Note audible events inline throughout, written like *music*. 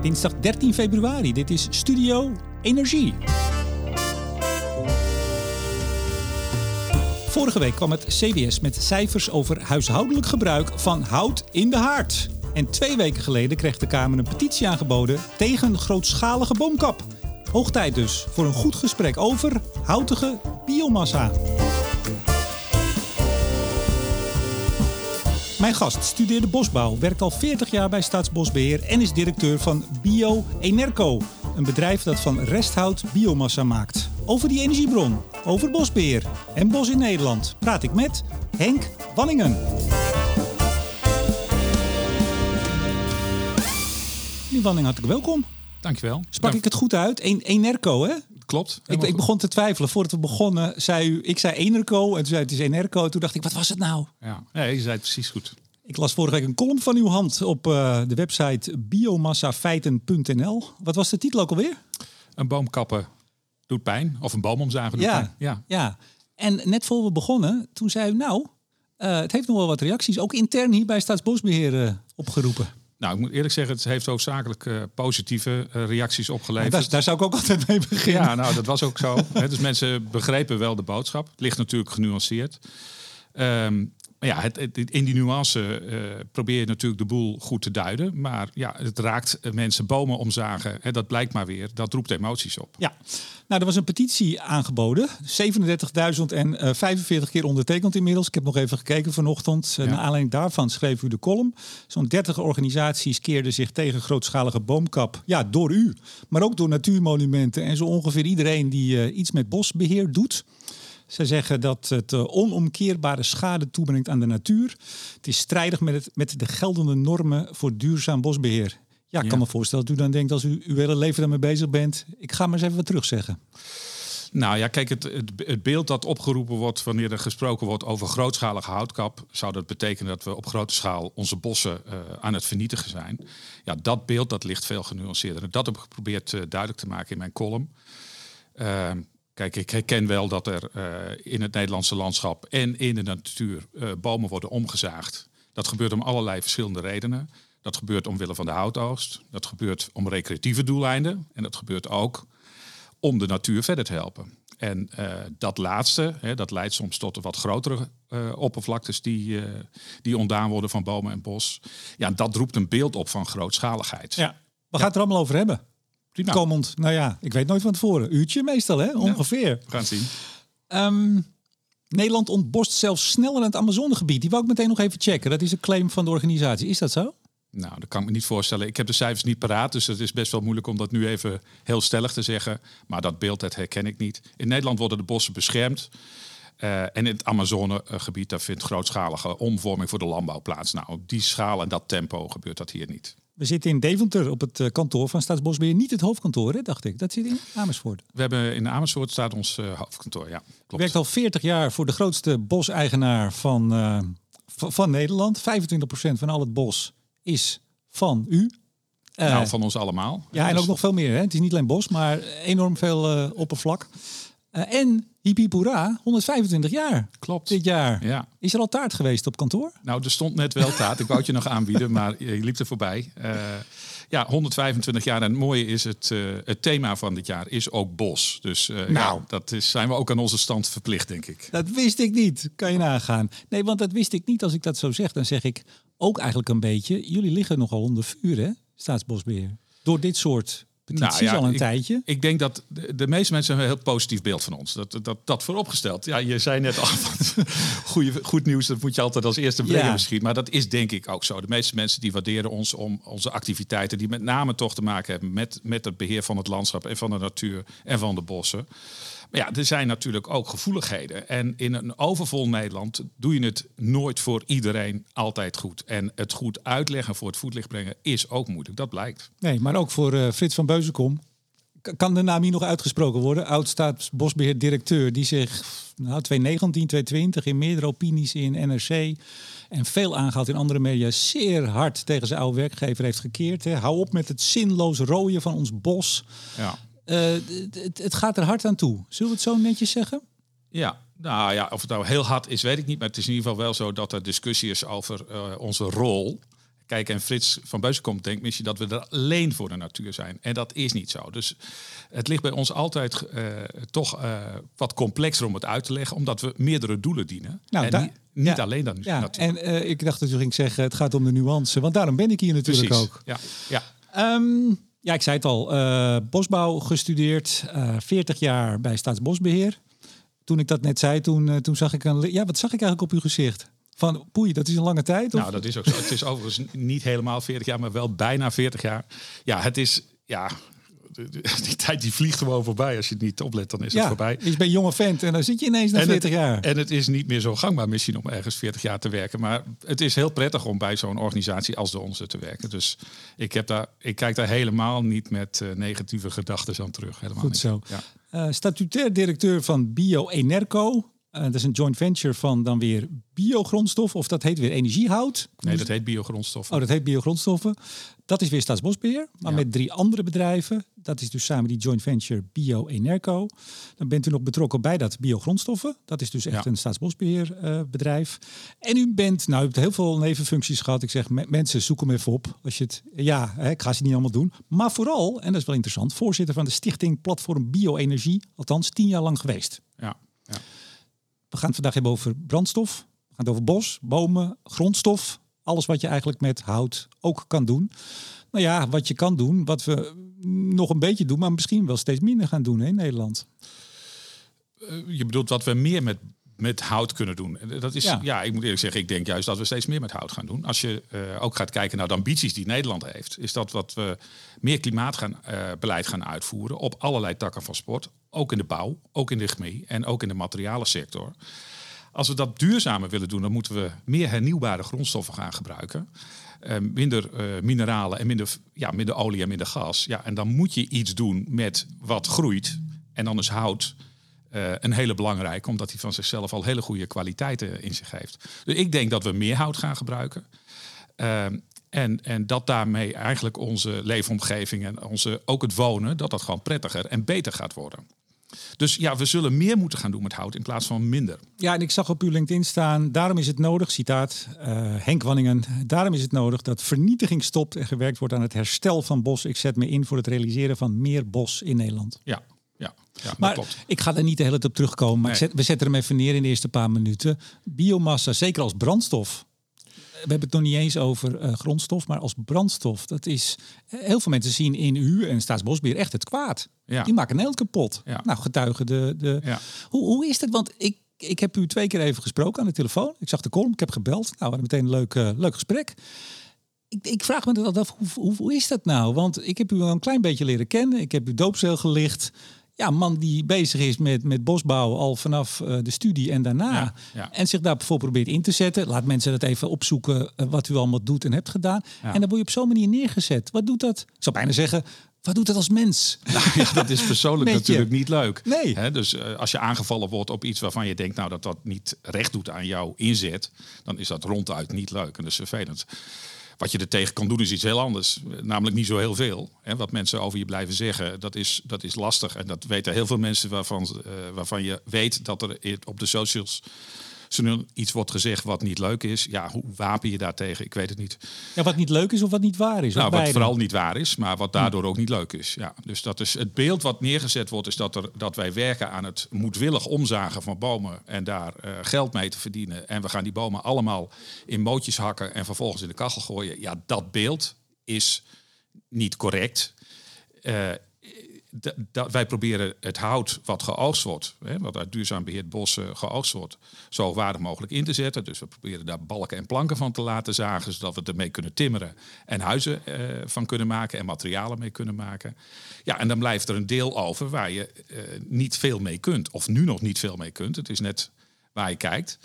Dinsdag 13 februari. Dit is Studio Energie. Vorige week kwam het CBS met cijfers over huishoudelijk gebruik van hout in de haard. En twee weken geleden kreeg de Kamer een petitie aangeboden tegen grootschalige boomkap. Hoog tijd dus voor een goed gesprek over houtige biomassa. Mijn gast studeerde bosbouw, werkt al 40 jaar bij Staatsbosbeheer en is directeur van Bio Enerco, een bedrijf dat van resthout biomassa maakt. Over die energiebron, over bosbeheer en bos in Nederland praat ik met Henk Wanningen. Meneer Wanningen, hartelijk welkom. Dankjewel. Sprak ik het goed uit? En Enerco, hè? Klopt. Ik, ik, begon te twijfelen. Voordat we begonnen, zei u, ik zei Enerco en toen zei het is Enerco. Toen dacht ik, wat was het nou? Ja, nee, je zei het precies goed. Ik las vorige week een column van uw hand op uh, de website biomassafeiten.nl. Wat was de titel ook alweer? Een boom kappen doet pijn. Of een boom omzagen doet ja, pijn. Ja. ja. En net voor we begonnen, toen zei u, nou, uh, het heeft nog wel wat reacties, ook intern hier bij Staatsbosbeheer uh, opgeroepen. Nou, ik moet eerlijk zeggen, het heeft hoofdzakelijk uh, positieve uh, reacties opgeleverd. Daar, daar, zou ik ook altijd mee beginnen. Ja, nou, dat was ook zo. *laughs* dus mensen begrepen wel de boodschap. Het ligt natuurlijk genuanceerd. Um, maar ja, het, het, in die nuance uh, probeer je natuurlijk de boel goed te duiden. Maar ja, het raakt mensen bomen omzagen. Hè, dat blijkt maar weer. Dat roept emoties op. Ja, nou, er was een petitie aangeboden. 37.045 keer ondertekend inmiddels. Ik heb nog even gekeken vanochtend. Ja. Naar aanleiding daarvan schreef u de column. Zo'n 30 organisaties keerden zich tegen grootschalige boomkap. Ja, door u. Maar ook door natuurmonumenten. En zo ongeveer iedereen die uh, iets met bosbeheer doet. Ze zeggen dat het uh, onomkeerbare schade toebrengt aan de natuur. Het is strijdig met, het, met de geldende normen voor duurzaam bosbeheer. Ja, ik ja. kan me voorstellen dat u dan denkt als u uw hele leven daarmee bezig bent. Ik ga maar eens even wat terugzeggen. Nou ja, kijk, het, het, het, beeld dat opgeroepen wordt wanneer er gesproken wordt over grootschalige houtkap, zou dat betekenen dat we op grote schaal onze bossen uh, aan het vernietigen zijn. Ja, dat beeld dat ligt veel genuanceerder. En dat heb ik geprobeerd uh, duidelijk te maken in mijn column. Uh, Kijk, ik herken wel dat er uh, in het Nederlandse landschap en in de natuur uh, bomen worden omgezaagd. Dat gebeurt om allerlei verschillende redenen. Dat gebeurt omwille van de houtoogst. Dat gebeurt om recreatieve doeleinden. En dat gebeurt ook om de natuur verder te helpen. En uh, dat laatste, hè, dat leidt soms tot wat grotere oppervlaktes die, die ontdaan worden van bomen en bos. Ja, dat roept een beeld op van grootschaligheid. Ja, we gaan het er allemaal over hebben. Prima. Komend, nou ja, ik weet nooit van tevoren. Uurtje meestal, hè? Ongeveer. Ja, we gaan het zien. Um, Nederland ontbost zelfs sneller in het Amazonegebied. Die wou ik meteen nog even checken. Dat is een claim van de organisatie. Is dat zo? Nou, dat kan ik me niet voorstellen. Ik heb de cijfers niet paraat, dus het is best wel moeilijk om dat nu even heel stellig te zeggen. Maar dat beeld, dat herken ik niet. In Nederland worden de bossen beschermd. Uh, en in het Amazonegebied, daar vindt grootschalige omvorming voor de landbouw plaats. Nou, op die schaal en dat tempo gebeurt dat hier niet. We zitten in Deventer op het kantoor van Staatsbosbeheer. Niet het hoofdkantoor, hè, dacht ik. Dat zit in Amersfoort. We hebben in Amersfoort staat ons uh, hoofdkantoor, ja. Klopt. U werkt al 40 jaar voor de grootste boseigenaar van, uh, van, Nederland. 25% van al het bos is van u. Uh, nou, van ons allemaal. Ja, en dus... ook nog veel meer. Hè. Het is niet alleen bos, maar enorm veel oppervlak. En Hippie 125 jaar. Klopt. Dit jaar. Ja. Is er al taart geweest op kantoor? Nou, er stond net wel taart. Ik wou het je nog aanbieden, maar je liep er voorbij. Uh, ja, 125 jaar. En het mooie is, het, uh, het thema van dit jaar is ook bos. Dus uh, nou. ja, dat is, zijn we ook aan onze stand verplicht, denk ik. Dat wist ik niet. Kan je nagaan. Nee, want dat wist ik niet. Als ik dat zo zeg, dan zeg ik ook eigenlijk een beetje... Jullie liggen nogal onder vuur, hè? Staatsbosbeheer. Door dit soort petities nou ja, al een ik, tijdje. Ik denk dat de, de, meeste mensen hebben een heel positief beeld van ons. Dat, dat, dat vooropgesteld. Ja, je zei net al, *laughs* goede, goed nieuws, dat moet je altijd als eerste brengen ja. misschien. Maar dat is denk ik ook zo. De meeste mensen die waarderen ons om onze activiteiten... die met name toch te maken hebben met, met het beheer van het landschap... en van de natuur en van de bossen. Maar ja, er zijn natuurlijk ook gevoeligheden. En in een overvol Nederland doe je het nooit voor iedereen altijd goed. En het goed uitleggen voor het voetlicht brengen is ook moeilijk. Dat blijkt. Nee, maar ook voor uh, Frits van Beuzenkom. Kan de naam hier nog uitgesproken worden? Oud-staatsbosbeheer-directeur die zich nou, 2019, 2020 in meerdere opinies in NRC en veel aangehaald in andere media zeer hard tegen zijn oude werkgever heeft gekeerd. Hè. Hou op met het zinloos rooien van ons bos. Ja. Uh, het, het, gaat er hard aan toe. Zullen we het zo netjes zeggen? Ja, nou ja, of het nou heel hard is, weet ik niet. Maar het is in ieder geval wel zo dat er discussie is over uh, onze rol. Kijk, en Frits van Beuzenkom denkt misschien dat we er alleen voor de natuur zijn. En dat is niet zo. Dus het ligt bij ons altijd uh, toch uh, wat complexer om het uit te leggen, omdat we meerdere doelen dienen. Nou, en niet, niet ja, alleen dan ja, natuur. En ik dacht dat u ging zeggen, het gaat om de nuance, want daarom ben ik hier natuurlijk Precies. ook. Ja, ja. Um, ja, ik zei het al, bosbouw gestudeerd, 40 jaar bij Staatsbosbeheer. Toen ik dat net zei, toen, toen zag ik een. Ja, wat zag ik eigenlijk op uw gezicht? Van poei, dat is een lange tijd? Of? Nou, dat is ook zo. Het is overigens niet helemaal 40 jaar, maar wel bijna 40 jaar. Ja, het is. Ja, *laughs* die tijd die vliegt gewoon voorbij. Als je het niet oplet, dan is ja, het voorbij. Je bent jonge vent en dan zit je ineens na 40 jaar. En het is niet meer zo gangbaar misschien om ergens 40 jaar te werken. Maar het is heel prettig om bij zo'n organisatie als de onze te werken. Dus ik, heb daar, ik kijk daar helemaal niet met uh, negatieve gedachten aan terug. Helemaal Goed niet. zo. Ja. Uh, statutair directeur van Bio Enerco. Uh, dat is een joint venture van dan weer biogrondstof, of dat heet weer energiehout. Nee, dat heet biogrondstoffen. Oh, dat heet biogrondstoffen. Dat is weer Staatsbosbeheer, maar ja. met drie andere bedrijven. Dat is dus samen die joint venture Bio Enerco. Dan bent u nog betrokken bij dat biogrondstoffen. Dat is dus echt ja. een staatsbosbeheerbedrijf. Uh, en u bent, nou, u hebt heel veel nevenfuncties gehad. Ik zeg, mensen, zoek hem even op. Als je het, ja, hè, ik ga ze niet allemaal doen. Maar vooral, en dat is wel interessant, voorzitter van de stichting Platform Bioenergie. Althans, tien jaar lang geweest. Ja. ja. We gaan het vandaag hebben over brandstof. We gaan het over bos, bomen, grondstof. Alles wat je eigenlijk met hout ook kan doen. Nou ja, wat je kan doen, wat we nog een beetje doen, maar misschien wel steeds minder gaan doen in Nederland. Je bedoelt wat we meer met, met hout kunnen doen. Dat is, ja. ja. ik moet eerlijk zeggen, ik denk juist dat we steeds meer met hout gaan doen. Als je uh, ook gaat kijken naar de ambities die Nederland heeft, is dat wat we meer klimaatbeleid gaan, uh, gaan uitvoeren op allerlei takken van sport. Ook in de bouw, ook in de chemie en ook in de materialensector. Als we dat duurzamer willen doen, dan moeten we meer hernieuwbare grondstoffen gaan gebruiken. Uh, minder uh, mineralen en minder, ja, minder olie en minder gas. Ja, en dan moet je iets doen met wat groeit. En dan is hout uh, een hele belangrijke, omdat hij van zichzelf al hele goede kwaliteiten in zich heeft. Dus ik denk dat we meer hout gaan gebruiken. en, en dat daarmee eigenlijk onze leefomgeving en onze, ook het wonen, dat dat gewoon prettiger en beter gaat worden. Dus ja, we zullen meer moeten gaan doen met hout in plaats van minder. Ja, en ik zag op uw LinkedIn staan, daarom is het nodig, citaat uh, Henk Wanningen, daarom is het nodig dat vernietiging stopt en gewerkt wordt aan het herstel van bos. Ik zet me in voor het realiseren van meer bos in Nederland. Ja, ja, maar klopt. ik ga er niet de hele tijd op terugkomen, maar nee. zet, we zetten hem even neer in de eerste paar minuten. Biomassa, zeker als brandstof, we hebben het nog niet eens over uh, grondstof, maar als brandstof. Dat is, heel veel mensen zien in u en Staatsbosbeheer echt het kwaad. Ja. Die maken Nederland kapot. Ja. Nou, getuigen de... de Ja. hoe, hoe is het? Want ik, ik heb u twee keer even gesproken aan de telefoon. Ik zag de column, ik heb gebeld. Nou, we hadden meteen een leuk, uh, leuk gesprek. Ik, ik, vraag me dat af, hoe, hoe, hoe, is dat nou? Want ik heb u al een klein beetje leren kennen. Ik heb u doopcel gelicht. Ja, man die bezig is met, met bosbouw al vanaf uh, de studie en daarna. Ja, ja. En zich daarvoor probeert in te zetten. Laat mensen dat even opzoeken uh, wat u allemaal doet en hebt gedaan. Ja. En dan word je op zo'n manier neergezet. Wat doet dat? Ik zou bijna zeggen, wat doet dat als mens? Nou, ja, dat is persoonlijk *laughs* natuurlijk niet leuk. Nee. Hè, dus uh, als je aangevallen wordt op iets waarvan je denkt nou, dat dat niet recht doet aan jouw inzet, dan is dat ronduit niet leuk en dat is vervelend. Wat je er tegen kan doen is iets heel anders. Namelijk niet zo heel veel. Hè. Wat mensen over je blijven zeggen, dat is, dat is lastig. En dat weten heel veel mensen waarvan, uh, waarvan je weet dat er op de socials iets wordt gezegd wat niet leuk is. Ja, hoe wapen je daartegen? Ik weet het niet. Ja, wat niet leuk is of wat niet waar is? Nou, wat vooral niet waar is, maar wat daardoor ook niet leuk is. Ja, dus dat is het beeld wat neergezet wordt, is dat, er, dat wij werken aan het moedwillig omzagen van bomen en daar uh, geld mee te verdienen. En we gaan die bomen allemaal in mootjes hakken en vervolgens in de kachel gooien. Ja, dat beeld is niet correct. Uh, wij proberen het hout wat geoogst wordt, hè, wat uit duurzaam beheerd bossen geoogst wordt, zo hoogwaardig mogelijk in te zetten. Dus we proberen daar balken en planken van te laten zagen, zodat we ermee kunnen timmeren en huizen uh, van kunnen maken en materialen mee kunnen maken. Ja, en dan blijft er een deel over waar je uh, niet veel mee kunt, of nu nog niet veel mee kunt. Het is net waar je kijkt.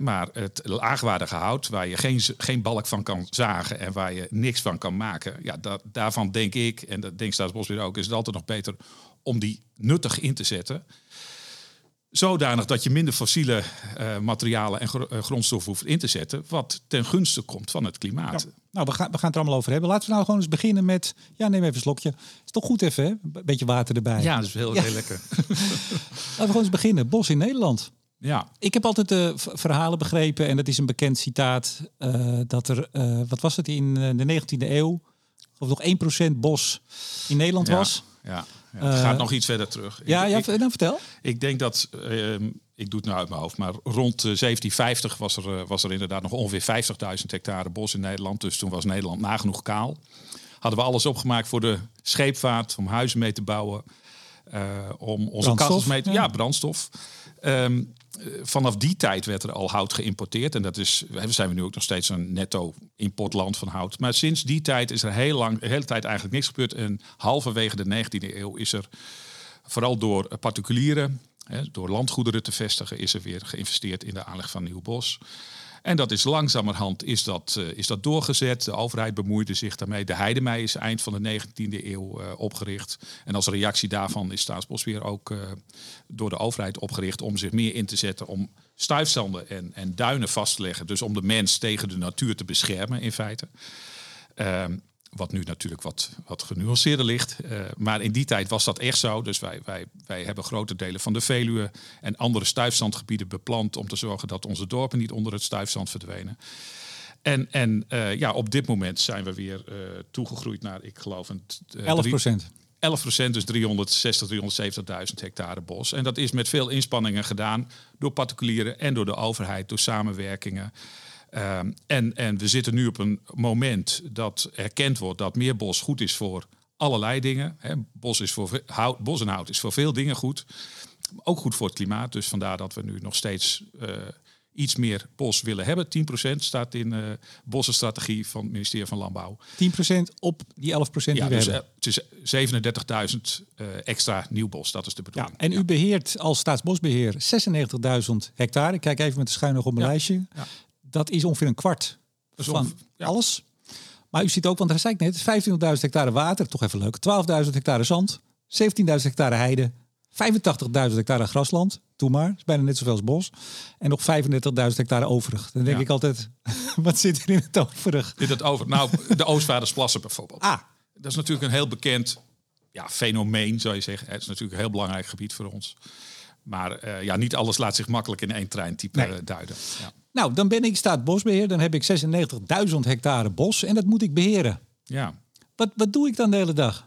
Maar het laagwaardige hout, waar je geen, geen balk van kan zagen en waar je niks van kan maken, ja, dat, daarvan denk ik, en dat denkt Staatsbosbeheer ook, is het altijd nog beter om die nuttig in te zetten. Zodanig dat je minder fossiele uh, materialen en gr uh, grondstoffen hoeft in te zetten, wat ten gunste komt van het klimaat. Ja. Nou, we gaan, we gaan het er allemaal over hebben. Laten we nou gewoon eens beginnen met. Ja, neem even een slokje. Is toch goed even, hè? Een beetje water erbij. Ja, dat is heel, ja. heel lekker. *laughs* Laten we gewoon eens beginnen. Bos in Nederland. Ja. Ik heb altijd de verhalen begrepen, en dat is een bekend citaat, uh, dat er, uh, wat was het, in de 19e eeuw, of nog 1% bos in Nederland was. Ja, ja. het gaat nog iets verder terug. Ja, ja dan vertel. Ik denk dat, ehm, ik doe het nou uit mijn hoofd, maar rond 1750 was er, was er inderdaad nog ongeveer 50.000 hectare bos in Nederland. Dus toen was Nederland nagenoeg kaal hadden we alles opgemaakt voor de scheepvaart, om huizen mee te bouwen, om onze kastels mee te... Ja, brandstof. Um, vanaf die tijd werd er al hout geïmporteerd. En dat is, zijn we nu ook nog steeds een netto importland van hout. Maar sinds die tijd is er heel lang, de hele tijd eigenlijk niks gebeurd. En halverwege de 19e eeuw is er vooral door particulieren, hè, door landgoederen te vestigen, is er weer geïnvesteerd in de aanleg van nieuw bos. En dat is langzamerhand is dat, uh, is dat doorgezet. De overheid bemoeide zich daarmee. De Heidemei is eind van de 19e eeuw uh, opgericht. En als reactie daarvan is Staatsbosbeheer ook uh, door de overheid opgericht om zich meer in te zetten om stuifzanden en, en duinen vast te leggen. Dus om de mens tegen de natuur te beschermen in feite. Wat nu natuurlijk wat, wat genuanceerder ligt. Uh, maar in die tijd was dat echt zo. Dus wij, wij, wij hebben grote delen van de Veluwe en andere stuifzandgebieden beplant om te zorgen dat onze dorpen niet onder het stuifzand verdwenen. En, en uh, ja, op dit moment zijn we weer uh, toegegroeid naar, ik geloof, een 11 procent. 11 procent, dus 360, 370.000 hectare bos. En dat is met veel inspanningen gedaan door particulieren en door de overheid, door samenwerkingen. Um, en, en we zitten nu op een moment dat erkend wordt dat meer bos goed is voor allerlei dingen. Hè. Bos, is voor hout, bos en hout is voor veel dingen goed. Ook goed voor het klimaat. Dus vandaar dat we nu nog steeds uh, iets meer bos willen hebben. 10% staat in de uh, bossenstrategie van het ministerie van Landbouw. 10% op die 11% die ja, we dus, hebben? Het is 37.000 uh, extra nieuw bos, dat is de bedoeling. Ja, en u beheert als staatsbosbeheer 96.000 hectare. Ik kijk even met de schuin nog op mijn ja. lijstje. Dat is ongeveer een kwart van alles. Maar u ziet ook, want daar zei ik net, 25.000 hectare water, toch even leuk. 12.000 hectare zand, 17.000 hectare heide, 85.000 hectare grasland. Doe maar, is bijna net zoveel als bos. En nog 35.000 hectare overig. Dan denk ik altijd, *laughs* wat zit er in het overig? In het over, nou, de Oostvaardersplassen bijvoorbeeld. Ah. Dat is natuurlijk een heel bekend ja, fenomeen, zou je zeggen. Het is natuurlijk een heel belangrijk gebied voor ons. Maar uh, ja, niet alles laat zich makkelijk in één treintype nee. duiden. Ja. Nou, dan ben ik staatsbosbeheer. Dan heb ik 96.000 hectare bos en dat moet ik beheren. Ja. Wat, wat doe ik dan de hele dag?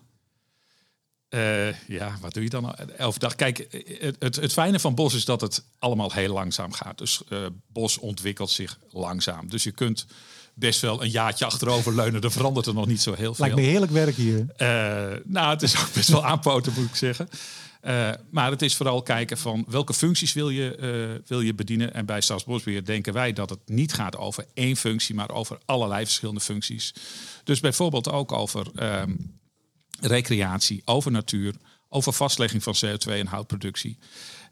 Uh, ja, wat doe je dan elf dag? Kijk, het, het, het, fijne van bos is dat het allemaal heel langzaam gaat. Dus uh, bos ontwikkelt zich langzaam. Dus je kunt best wel een jaartje achterover leunen. Er verandert er nog niet zo heel veel. Lijkt me heerlijk werk hier. Uh, nou, het is ook best wel aanpoten, moet ik zeggen. Uh, maar het is vooral kijken van welke functies wil je, uh, wil je bedienen. En bij Staatsbosbeheer denken wij dat het niet gaat over één functie, maar over allerlei verschillende functies. Dus bijvoorbeeld ook over um, recreatie, over natuur, over vastlegging van CO2 en houtproductie.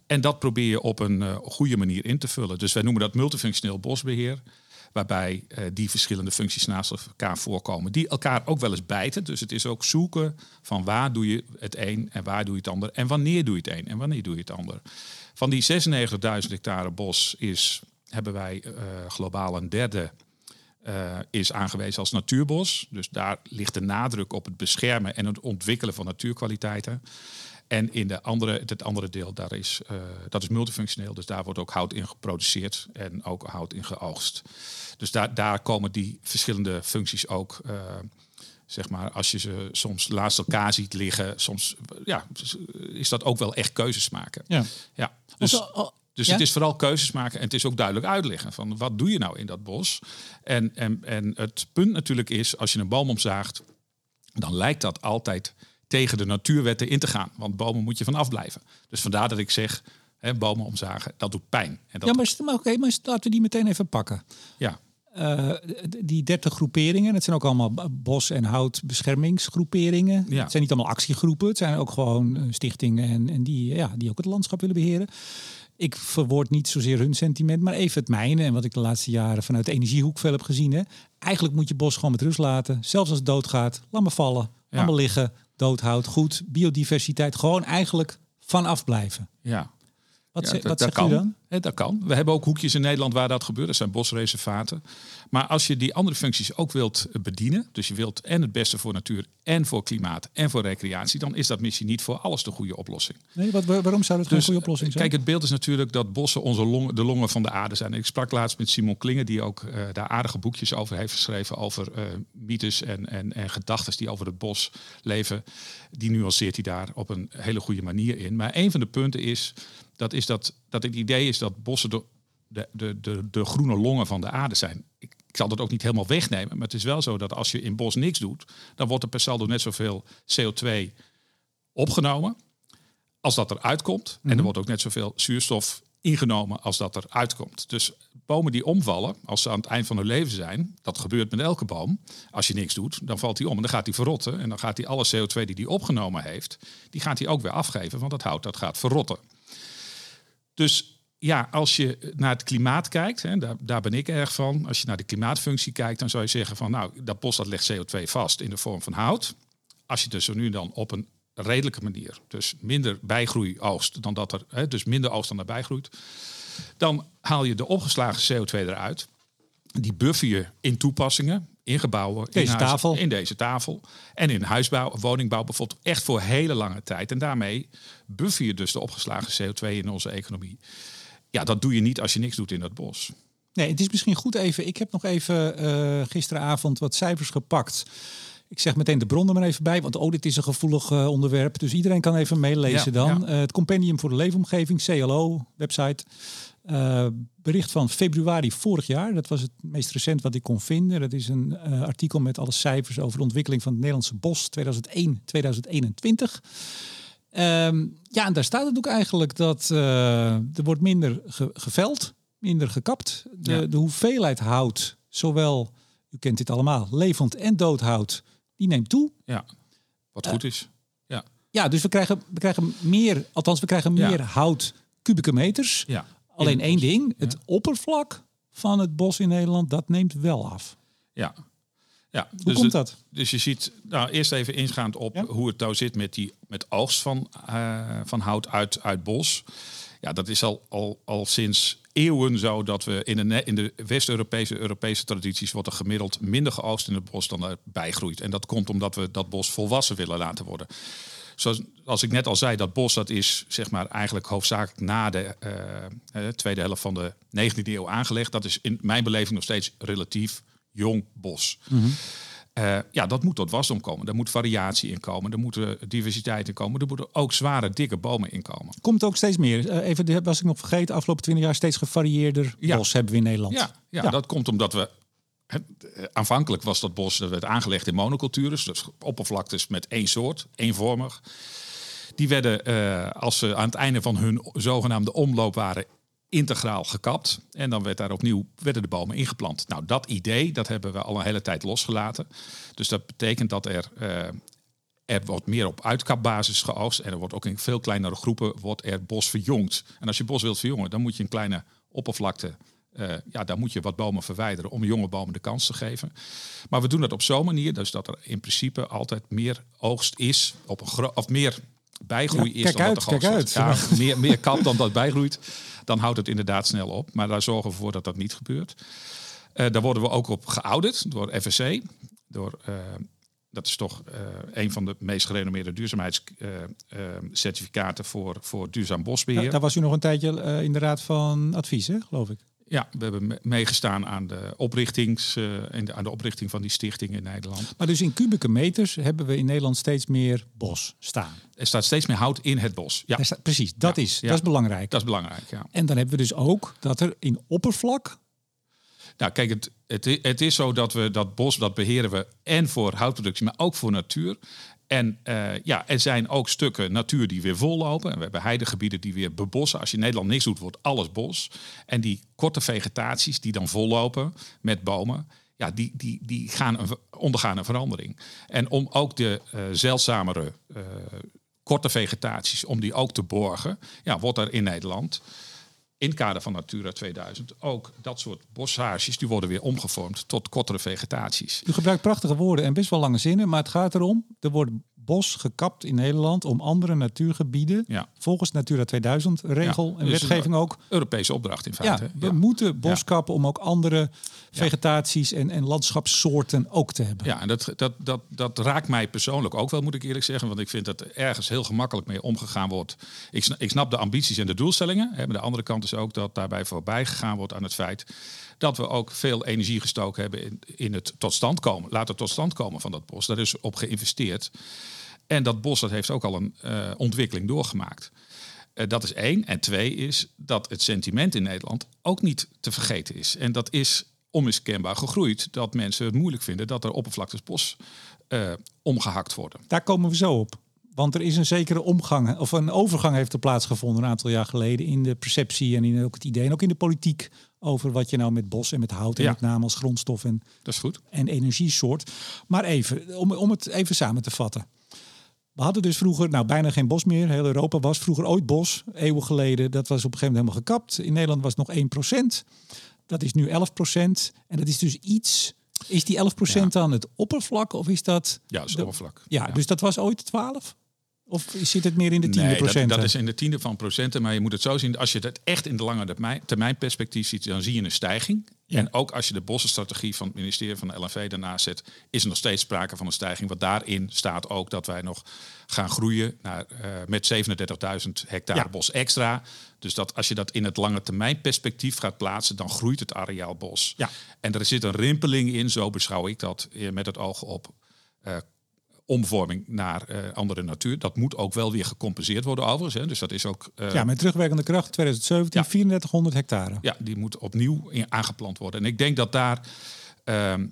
En dat probeer je op een uh, goede manier in te vullen. Dus wij noemen dat multifunctioneel bosbeheer waarbij uh, die verschillende functies naast elkaar voorkomen, die elkaar ook wel eens bijten. Dus het is ook zoeken van waar doe je het een en waar doe je het ander en wanneer doe je het een en wanneer doe je het ander. Van die 96.000 hectare bos is, hebben wij uh, globaal een derde uh, is aangewezen als natuurbos. Dus daar ligt de nadruk op het beschermen en het ontwikkelen van natuurkwaliteiten. En in de andere, het andere deel, daar is, uh, dat is multifunctioneel. Dus daar wordt ook hout in geproduceerd en ook hout in geoogst. Dus daar, daar komen die verschillende functies ook. Uh, zeg maar, als je ze soms naast elkaar ziet liggen, soms ja, is dat ook wel echt keuzes maken. Ja. ja. Dus, dus ja? het is vooral keuzes maken en het is ook duidelijk uitleggen van wat doe je nou in dat bos. En, en, en het punt natuurlijk is, als je een boom omzaagt, dan lijkt dat altijd tegen de natuurwetten in te gaan. Want bomen moet je van afblijven. Dus vandaar dat ik zeg, hè, bomen omzagen, dat doet pijn. En dat ja, maar, maar oké, maar laten we die meteen even pakken. Ja. Uh, die 30 groeperingen, het zijn ook allemaal bos- en houtbeschermingsgroeperingen. Ja. Het zijn niet allemaal actiegroepen, het zijn ook gewoon eh, stichtingen en, en die, ja, die ook het landschap willen beheren. Ik verwoord niet zozeer hun sentiment, maar even het mijne. En wat ik de laatste jaren vanuit de energiehoek veel heb gezien. Hè. Eigenlijk moet je bos gewoon met rust laten. Zelfs als het doodgaat, laat me vallen, laat me liggen doodhout, goed, biodiversiteit, gewoon eigenlijk vanaf blijven. Ja. Wat, Ja, dat- dat zegt u kan. dan? Dat kan. We hebben ook hoekjes in Nederland waar dat gebeurt. Dat zijn bosreservaten. Maar als je die andere functies ook wilt bedienen, dus je wilt en het beste voor natuur en voor klimaat en voor recreatie, dan is dat misschien niet voor alles de goede oplossing. Nee, wat, waar- waarom zou dat Dus goede oplossing zijn? kijk, het beeld is natuurlijk dat bossen onze longen, de longen van de aarde zijn. Ik sprak laatst met Simon Klinger, die ook eh, daar aardige boekjes over heeft geschreven. Over eh, mythes en, en, en gedachten die over het bos leven. Die nuanceert hij daar op een hele goede manier in. Maar een van de punten is dat, is dat, dat het idee is dat bossen de, de, de, de, groene longen van de aarde zijn. Ik, ik zal dat ook niet helemaal wegnemen. Maar het is wel zo dat als je in bos niks doet, dan wordt er per saldo net zoveel CO2 opgenomen als dat eruit komt. En er wordt ook net zoveel zuurstof ingenomen als dat eruit komt. Dus bomen die omvallen, als ze aan het eind van hun leven zijn, dat gebeurt met elke boom. Als je niks doet, dan valt hij om en dan gaat hij verrotten. En dan gaat hij alle CO2 die hij opgenomen heeft, die gaat hij ook weer afgeven, want dat hout dat gaat verrotten. Dus ja, als je naar het klimaat kijkt, hè, daar, daar ben ik erg van. Als je naar de klimaatfunctie kijkt, dan zou je zeggen van nou, dat bos dat legt CO2 vast in de vorm van hout. Als je dus nu dan op een redelijke manier, dus minder bijgroei oogst dan dat er, hè, dus minder oogst dan er bijgroeit, dan haal je de opgeslagen CO2 eruit. Die buffer je in toepassingen, in gebouwen, in, huizen- tafel. in deze tafel. En in huisbouw, woningbouw bijvoorbeeld echt voor hele lange tijd. En daarmee buffer je dus de opgeslagen CO2 in onze economie. Ja, dat doe je niet als je niks doet in dat bos. Nee, het is misschien goed even. Ik heb nog even eh, gisteravond wat cijfers gepakt. Ik zeg meteen de bron er maar even bij, want oh, dit is een gevoelig eh, onderwerp. Dus iedereen kan even meelezen Ja, dan. ja. Eh, het Compendium voor de Leefomgeving, CLO, website. Eh, bericht van februari vorig jaar. Dat was het meest recent wat ik kon vinden. Dat is een eh, artikel met alle cijfers over de ontwikkeling van het Nederlandse bos 2001-2021. Ehm, ja, en daar staat het ook eigenlijk dat eh, er wordt minder ge- geveld, minder gekapt. De, Ja. de hoeveelheid hout, zowel, u kent dit allemaal, levend en dood hout, die neemt toe. Ja, wat goed is. Ja, Ja, dus we krijgen, we krijgen meer, althans we krijgen Ja. meer hout kubieke meters. ja. Alleen één ding, het oppervlak van het bos in Nederland, dat neemt wel af. Ja. Ja, Hoe dus komt het- dat? Dus je ziet, nou eerst even ingaand op Ja. hoe het nou zit met, die, met oogst van, eh, van hout uit, uit bos. Ja, dat is al, al, al sinds eeuwen zo dat we in de, in de West-Europese Europese tradities wordt er gemiddeld minder geoogst in het bos dan er bijgroeit. En dat komt omdat we dat bos volwassen willen laten worden. Zoals als ik net al zei, dat bos dat is zeg maar eigenlijk hoofdzakelijk na de eh, eh, tweede helft van de 19e eeuw aangelegd. Dat is in mijn beleving nog steeds relatief jong bos. Eh, ja, dat moet tot wasdom komen. Er moet variatie in komen. Er moet diversiteit in komen. Er moeten ook zware, dikke bomen in komen. Komt ook steeds meer. Even, was ik nog vergeten, afgelopen 20 jaar steeds gevarieerder Ja. bos hebben we in Nederland. Ja, ja, Ja. dat komt omdat we. Eh, Aanvankelijk was dat bos dat werd aangelegd in monocultures, dus oppervlaktes met één soort, eenvormig. Die werden, eh, als ze aan het einde van hun zogenaamde omloop waren, integraal gekapt. En dan werd daar opnieuw werden de bomen ingeplant. Nou, dat idee dat hebben we al een hele tijd losgelaten. Dus dat betekent dat er, eh, er wordt meer op uitkapbasis geoogst. En er wordt ook in veel kleinere groepen wordt er bos verjongd. En als je bos wilt verjongen, dan moet je een kleine oppervlakte. Eh, ja, daar moet je wat bomen verwijderen om jonge bomen de kans te geven. Maar we doen dat op zo'n manier, dus dat er in principe altijd meer oogst is, op een of meer bijgroei Ja, is kijk dan uit, dat er kijk uit. Ja, meer, meer kap dan dat bijgroeit, dan houdt het inderdaad snel op. Maar daar zorgen we voor dat dat niet gebeurt. Eh, daar worden we ook op geaudit door FSC. Door, eh, dat is toch een van de meest gerenommeerde duurzaamheidscertificaten voor, voor duurzaam bosbeheer. Ja, daar was u nog een tijdje in de raad van advies, hè, geloof ik. Ja, we hebben me- meegestaan aan de, oprichtings, eh, en de, aan de oprichting van die stichting in Nederland. Maar dus in kubieke meters hebben we in Nederland steeds meer bos staan. Er staat steeds meer hout in het bos. Ja, staat- precies, dat, Ja, is, ja. dat is belangrijk. dat is belangrijk. Ja. En dan hebben we dus ook dat er in oppervlak... Nou, kijk, het, het, het is zo dat we dat bos, dat beheren we en voor houtproductie, maar ook voor natuur. En eh, ja, er zijn ook stukken natuur die weer vollopen. En we hebben heidegebieden die weer bebossen. Als je in Nederland niks doet, wordt alles bos. En die korte vegetaties die dan vollopen met bomen, ja, die, die, die gaan een, ondergaan een verandering. En om ook de eh, zeldzamere eh, korte vegetaties, om die ook te borgen, ja, wordt er in Nederland in het kader van Natura 2000 ook dat soort bossages die worden weer omgevormd tot kortere vegetaties. U gebruikt prachtige woorden en best wel lange zinnen, maar het gaat erom, er wordt bos gekapt in Nederland om andere natuurgebieden, Ja. volgens Natura 2000 regel Ja, en dus wetgeving ook. Europese opdracht in Ja, feite. we moeten bos kappen om ook andere vegetaties en, en landschapssoorten ook te hebben. Ja, en dat, dat, dat, dat raakt mij persoonlijk ook wel, moet ik eerlijk zeggen. Want ik vind dat er ergens heel gemakkelijk mee omgegaan wordt. Ik snap, ik snap de ambities en de doelstellingen. Hè, maar de andere kant is ook dat daarbij voorbij gegaan wordt aan het feit dat we ook veel energie gestoken hebben in, in het tot stand komen. Laten tot stand komen van dat bos. Daar is op geïnvesteerd. En dat bos dat heeft ook al een eh, ontwikkeling doorgemaakt. Eh, dat is één. En twee is dat het sentiment in Nederland ook niet te vergeten is. En dat is onmiskenbaar gegroeid. Dat mensen het moeilijk vinden dat er oppervlaktes bos eh, omgehakt worden. Daar komen we zo op. Want er is een zekere omgang, of een overgang heeft er plaatsgevonden een aantal jaar geleden in de perceptie en in ook het idee en ook in de politiek over wat je nou met bos en met hout en Ja. met name als grondstof en, Dat is goed. en energiesoort. Maar even, om, om het even samen te vatten. We hadden dus vroeger, nou bijna geen bos meer. Heel Europa was vroeger ooit bos, eeuwen geleden. Dat was op een gegeven moment helemaal gekapt. In Nederland was het nog 1%. Dat is nu 11%. En dat is dus iets... Is die 11% dan het oppervlak of is dat... Ja, dat is de- oppervlak. Ja, dus dat was ooit 12? Of zit het meer in de tiende Nee, procenten? dat, dat is in de tiende van procenten. Maar je moet het zo zien. Als je het echt in de lange termijn, termijn perspectief ziet, dan zie je een stijging. Ja. En ook als je de bossenstrategie van het ministerie van de LNV daarnaast zet, is er nog steeds sprake van een stijging. Want daarin staat ook dat wij nog gaan groeien naar, eh, met 37.000 hectare Ja. bos extra. Dus dat als je dat in het lange termijn perspectief gaat plaatsen, dan groeit het areaal bos. Ja. En er zit een rimpeling in, zo beschouw ik dat, eh, met het oog op eh, omvorming naar eh, andere natuur. Dat moet ook wel weer gecompenseerd worden overigens. Hè. Dus dat is ook... eh, Ja, met terugwerkende kracht 2017, Ja. 3400 hectare. ja, die moet opnieuw in, aangeplant worden. En ik denk dat daar ehm,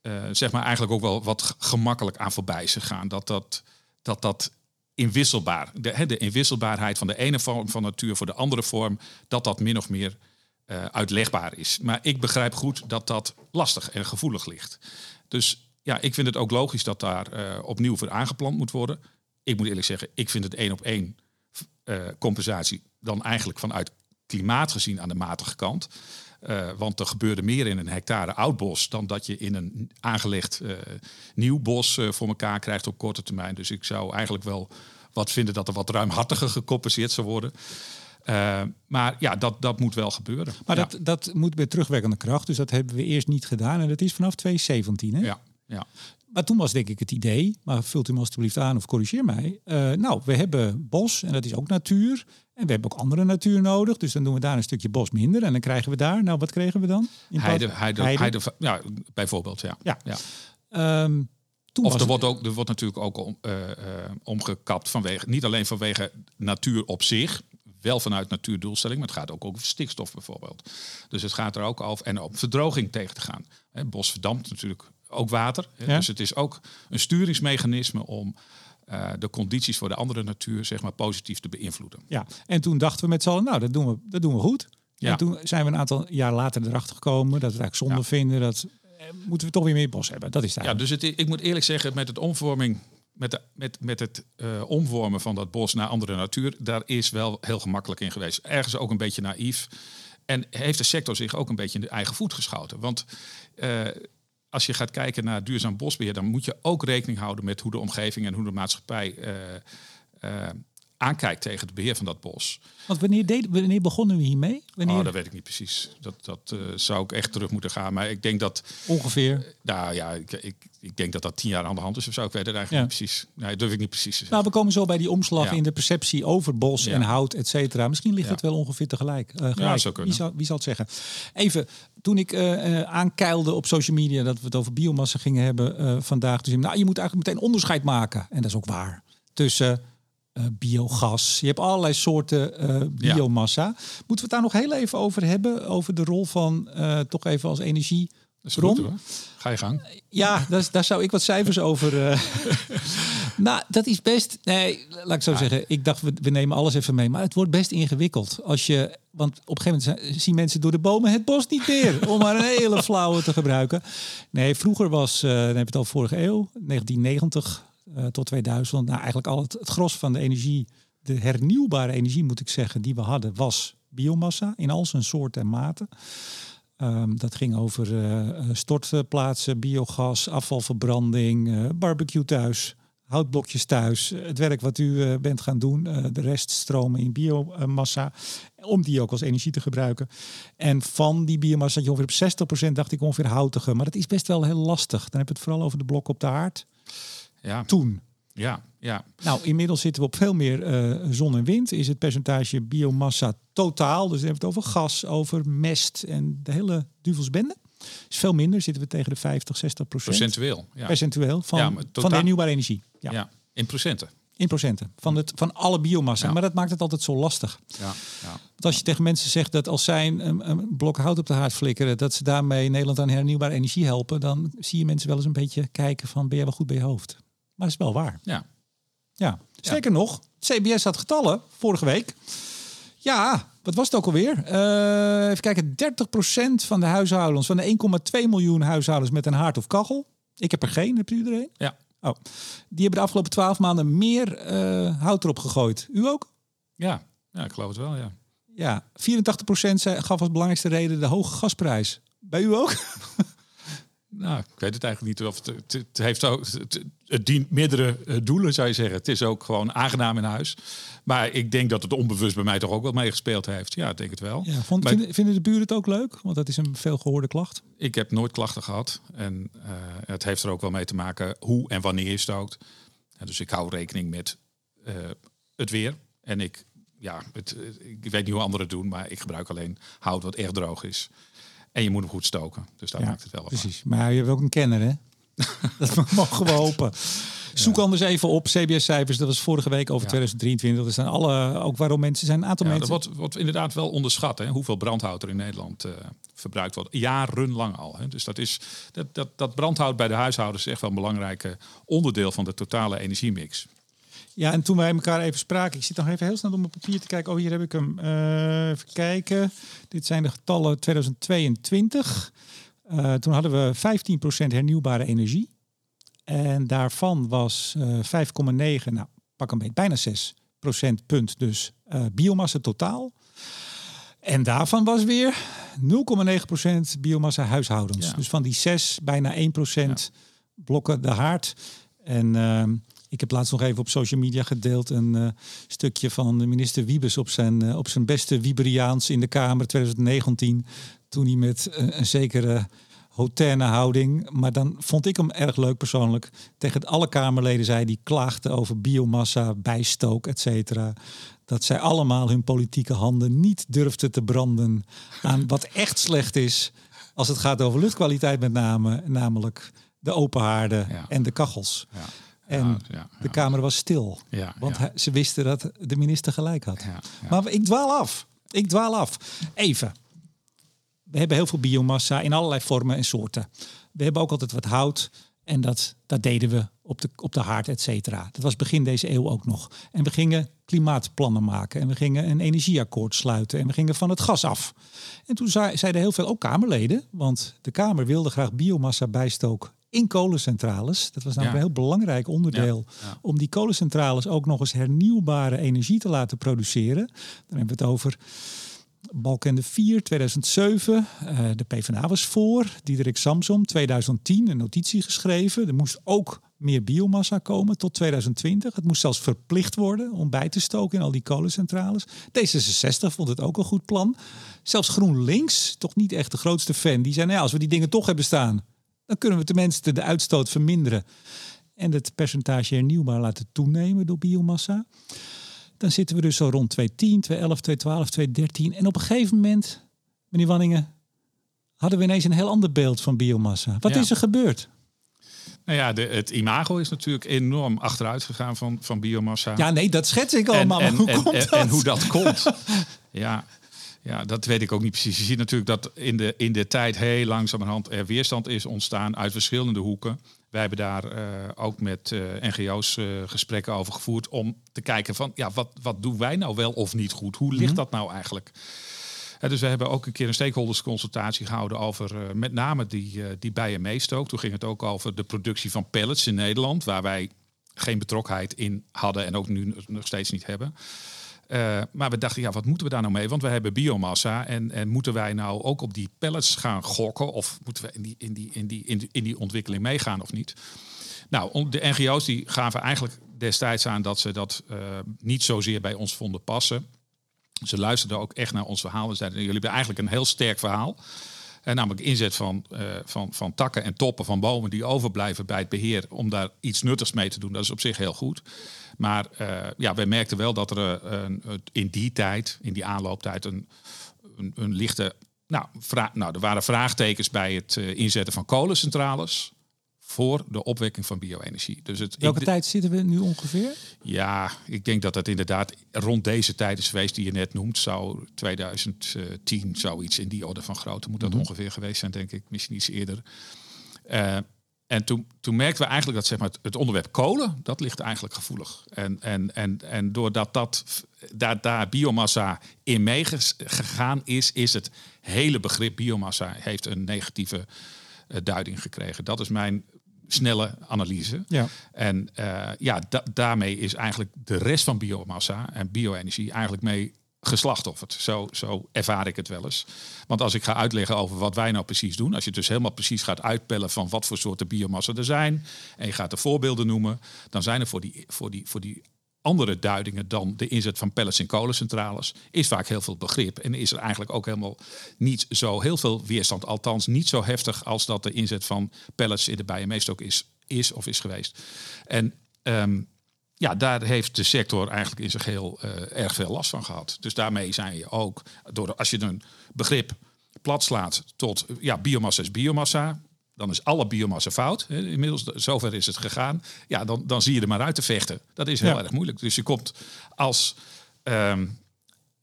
eh, zeg maar eigenlijk ook wel wat gemakkelijk aan voorbij is gegaan. Dat dat, dat, dat inwisselbaar, de, hè, de inwisselbaarheid van de ene vorm van natuur voor de andere vorm, dat dat min of meer uitlegbaar is. Maar ik begrijp goed dat dat lastig en gevoelig ligt. Dus ja, ik vind het ook logisch dat daar eh, opnieuw voor aangeplant moet worden. Ik moet eerlijk zeggen, ik vind het één op één eh, compensatie dan eigenlijk vanuit klimaat gezien aan de matige kant. Eh, want er gebeurde meer in een hectare oud bos dan dat je in een aangelegd nieuw bos voor elkaar krijgt op korte termijn. Dus ik zou eigenlijk wel wat vinden dat er wat ruimhartiger gecompenseerd zou worden. Maar ja, dat, dat moet wel gebeuren. Maar ja. dat, dat moet met terugwerkende kracht. Dus dat hebben we eerst niet gedaan. En dat is vanaf 2017. Hè? Ja, ja. Maar toen was denk ik het idee, maar vult u me alstublieft aan of corrigeer mij. Eh, nou, we hebben bos en dat is ook natuur. En we hebben ook andere natuur nodig. Dus dan doen we daar een stukje bos minder. En dan krijgen we daar, nou wat kregen we dan? In Heide, heide, heide, ja, bijvoorbeeld, ja. Ja. ja. Ehm, toen Of er wordt, ook, er wordt natuurlijk ook om, eh, eh, omgekapt vanwege, niet alleen vanwege natuur op zich, wel vanuit natuurdoelstelling, maar het gaat ook over stikstof bijvoorbeeld. Dus het gaat er ook over en om verdroging tegen te gaan. Hè, bos verdampt natuurlijk ook water. Ja. Dus het is ook een sturingsmechanisme om eh, de condities voor de andere natuur zeg maar, positief te beïnvloeden. Ja, en toen dachten we met z'n allen, nou, dat doen we, dat doen we goed. Ja. En toen zijn we een aantal jaar later erachter gekomen dat we het eigenlijk zonde Ja. vinden. Dat eh, moeten we toch weer meer bos hebben. Dat is het Ja, dus het, ik moet eerlijk zeggen, met het omvorming, met, de, met, met het eh, omvormen van dat bos naar andere natuur, daar is wel heel gemakkelijk in geweest. Ergens ook een beetje naïef. En heeft de sector zich ook een beetje in de eigen voet geschoten. Want als je gaat kijken naar duurzaam bosbeheer, dan moet je ook rekening houden met hoe de omgeving en hoe de maatschappij eh, eh, aankijkt tegen het beheer van dat bos. Want wanneer, deed, wanneer begonnen we hiermee? Wanneer Oh, dat weet ik niet precies. Dat, dat eh, zou ik echt terug moeten gaan. Maar ik denk dat ongeveer? nou ja, ik, ik, ik denk dat dat tien jaar aan de hand is of zo. Ik weet het eigenlijk Ja. niet precies. Nee, durf ik niet precies te zeggen. Nou, we komen zo bij die omslag Ja. in de perceptie over bos Ja. en hout, et cetera. Misschien ligt Ja. het wel ongeveer tegelijk. eh, gelijk. zou kunnen. Wie, zal, wie zal het zeggen? Even, toen ik eh aankeilde op social media dat we het over biomassa gingen hebben vandaag. Dus nou, je moet eigenlijk meteen onderscheid maken. En dat is ook waar. Tussen eh, biogas. Je hebt allerlei soorten eh, biomassa. Moeten we het daar nog heel even over hebben? Over de rol van eh, toch even als energie. Goed. Ga je gang. Ja, daar, daar zou ik wat cijfers over. *laughs* nou, dat is best. Nee, laat ik zo zeggen. Ik dacht, we, we nemen alles even mee. Maar het wordt best ingewikkeld. Als je, want op een gegeven moment zien mensen door de bomen het bos niet meer. om maar een hele flauwe te gebruiken. Nee, vroeger was, dan heb je het al vorige eeuw, 1990 eh, tot 2000. Nou, eigenlijk al het, het gros van de energie, de hernieuwbare energie moet ik zeggen, die we hadden, was biomassa in al zijn soorten en maten. Ehm, dat ging over eh, stortplaatsen, biogas, afvalverbranding, barbecue thuis, houtblokjes thuis, het werk wat u bent gaan doen, de rest stromen in biomassa, om die ook als energie te gebruiken. En van die biomassa je ongeveer op 60% dacht ik ongeveer houtige, maar dat is best wel heel lastig. Dan heb je het vooral over de blok op de haard. Ja. Toen. Ja, ja. Nou, inmiddels zitten we op veel meer uh, zon en wind. Is het percentage biomassa totaal, dus we hebben het over gas, over mest en de hele duvelsbende. Is veel minder, zitten we tegen de 50, 60 procent. Percentueel, ja. Percentueel van, ja, van de hernieuwbare energie. Ja. ja, in procenten. In procenten van, het, van alle biomassa. Maar dat maakt het altijd zo lastig. Ja, ja. Want als je tegen mensen zegt dat als zij een, een, blok hout op de haard flikkeren, dat ze daarmee Nederland aan hernieuwbare energie helpen, dan zie je mensen wel eens een beetje kijken van ben je wel goed bij je hoofd. Maar dat is wel waar. Ja. Ja. Zeker nog, CBS had getallen vorige week. Ja, wat was het ook alweer? Uh, even kijken, 30% van de huishoudens, van de 1,2 miljoen huishoudens met een haard of kachel. Ik heb er geen, hebt u er een? Ja. Oh. Die hebben de afgelopen 12 maanden meer uh, hout erop gegooid. U ook? Ja, ja ik geloof het wel, ja. Ja, 84% gaf als belangrijkste reden de hoge gasprijs. Bij u ook? *laughs* Nou, ik weet het eigenlijk niet. Of het, het, heeft ook, het, het, dient meerdere eh, doelen, zou je zeggen. Het is ook gewoon aangenaam in huis. Maar ik denk dat het onbewust bij mij toch ook wel meegespeeld heeft. Ja, ik denk het wel. Ja, vond, vinden, vinden, de buren het ook leuk? Want dat is een veel gehoorde klacht. Ik heb nooit klachten gehad. En uh, het heeft er ook wel mee te maken hoe en wanneer je stookt. Ja, dus ik hou rekening met uh, het weer. En ik, ja, het, ik weet niet hoe anderen het doen, maar ik gebruik alleen hout wat erg droog is. En je moet hem goed stoken. Dus daar maakt het wel Precies. Maar je hebt ook een kenner, hè? *laughs* dat mogen we hopen. Zoek anders even op CBS-cijfers. Dat was vorige week over 2023. Er zijn alle, ook waarom mensen zijn. Een aantal ja, mensen. Dat wordt, wordt inderdaad wel onderschat. Hè? Hoeveel brandhout er in Nederland uh, verbruikt wordt. Jarenlang al. Hè? Dus dat, is, dat, dat, dat brandhout bij de huishoudens is echt wel een belangrijk onderdeel van de totale energiemix. Ja, en toen wij elkaar even spraken, ik zit nog even heel snel op mijn papier te kijken. Oh, hier heb ik hem. Uh, even kijken. Dit zijn de getallen 2022. Uh, toen hadden we 15% hernieuwbare energie. En daarvan was uh, 5,9, nou pak een beetje, bijna 6 procentpunt dus biomassa totaal. En daarvan was weer 0,9% biomassa huishoudens. Ja. Dus van die 6, bijna 1% ja. blokken de haard. En ehm, ik heb laatst nog even op social media gedeeld een uh, stukje van de minister Wiebes op zijn, uh, op zijn beste Wiberiaans in de Kamer 2019. Toen hij met uh, een zekere hoterne houding, maar dan vond ik hem erg leuk persoonlijk, tegen alle Kamerleden zei die klaagden over biomassa, bijstook, et cetera. Dat zij allemaal hun politieke handen niet durfden te branden aan wat echt slecht is als het gaat over luchtkwaliteit met name, namelijk de open haarden ja. en de kachels. Ja. En ja, ja, de Kamer was stil. want ze wisten dat de minister gelijk had. Maar ik dwaal af. Ik dwaal af. Even. We hebben heel veel biomassa in allerlei vormen en soorten. We hebben ook altijd wat hout. En dat, dat deden we op de, op de haard, et cetera. Dat was begin deze eeuw ook nog. En we gingen klimaatplannen maken. En we gingen een energieakkoord sluiten. En we gingen van het gas af. En toen zeiden heel veel, ook Kamerleden... want de Kamer wilde graag biomassa bijstook in kolencentrales. Dat was namelijk een heel belangrijk onderdeel om die kolencentrales ook nog eens hernieuwbare energie te laten produceren. Dan hebben we het over Balkende 4, 2007. Uh, de PvdA was voor. Diederik Samsom, 2010, een notitie geschreven. Er moest ook meer biomassa komen tot 2020. Het moest zelfs verplicht worden om bij te stoken in al die kolencentrales. D66 vond het ook een goed plan. Zelfs GroenLinks, toch niet echt de grootste fan, die zei: nou ja, als we die dingen toch hebben staan, dan kunnen we tenminste de uitstoot verminderen en het percentage hernieuwbaar laten toenemen door biomassa. Dan zitten we dus zo rond 2010, 2011, 2012, 2013. En op een gegeven moment, meneer Wanningen, hadden we ineens een heel ander beeld van biomassa. Wat is er gebeurd? Nou ja, de, het imago is natuurlijk enorm achteruit gegaan van, van biomassa. Ja, nee, dat schets ik allemaal. En, hoe komt dat? en hoe dat komt. *laughs* ja, ja, dat weet ik ook niet precies. Je ziet natuurlijk dat in de, in de tijd heel langzamerhand er weerstand is ontstaan uit verschillende hoeken. Wij hebben daar uh, ook met uh, NGO's uh, gesprekken over gevoerd om te kijken van ja, wat, wat doen wij nou wel of niet goed? Hoe ligt mm -hmm. dat nou eigenlijk? dus we hebben ook een keer een stakeholdersconsultatie gehouden over met name die, die bijen meestook. Toen ging het ook over de productie van pellets in Nederland, waar wij geen betrokkenheid in hadden en ook nu nog steeds niet hebben. Uh, maar we dachten, ja, wat moeten we daar nou mee? Want we hebben biomassa. En, en moeten wij nou ook op die pellets gaan gokken? Of moeten we in die, in die, in die, in die, in die ontwikkeling meegaan of niet? Nou, de NGO's die gaven eigenlijk destijds aan dat ze dat uh, niet zozeer bij ons vonden passen. Ze luisterden ook echt naar ons verhaal. Ze zeiden, jullie hebben eigenlijk een heel sterk verhaal. En namelijk inzet van, uh, van, van takken en toppen van bomen die overblijven bij het beheer om daar iets nuttigs mee te doen. Dat is op zich heel goed. Maar uh, ja, wij merkten wel dat er een, in die tijd, in die aanlooptijd, een, een, een lichte. Nou, nou, er waren vraagtekens bij het inzetten van kolencentrales voor de opwekking van bio-energie. Dus het, Welke tijd zitten we nu ongeveer? Ja, ik denk dat dat inderdaad rond deze tijd is geweest die je net noemt. Zou 2010 zoiets in die orde van grootte moet dat mhm. ongeveer geweest zijn, denk ik. Misschien iets eerder. Uh, en toen, toen merkten we eigenlijk dat zeg maar, het onderwerp kolen, dat ligt eigenlijk gevoelig. En, en, en, en doordat dat, daar, daar biomassa in meegegaan is, is het hele begrip biomassa heeft een negatieve uh, duiding gekregen. Dat is mijn snelle analyse. Ja. En uh, ja, daarmee is eigenlijk de rest van biomassa en bio-energie eigenlijk mee geslachtofferd. Zo, zo ervaar ik het wel eens. Want als ik ga uitleggen over wat wij nou precies doen, als je dus helemaal precies gaat uitpellen van wat voor soorten biomassa er zijn, en je gaat de voorbeelden noemen, dan zijn er voor die, voor die, voor die andere duidingen dan de inzet van pellets in kolencentrales, is vaak heel veel begrip. En is er eigenlijk ook helemaal niet zo heel veel weerstand. Althans, niet zo heftig als dat de inzet van pellets in de bijen ook is, is of is geweest. En um, ja, daar heeft de sector eigenlijk in zijn geheel uh, erg veel last van gehad. Dus daarmee zijn je ook, door, als je een begrip plat slaat tot ja, biomassa is biomassa, dan is alle biomassa fout. Inmiddels, zover is het gegaan. Ja, dan, dan zie je er maar uit te vechten. Dat is heel erg moeilijk. Dus je komt als, um,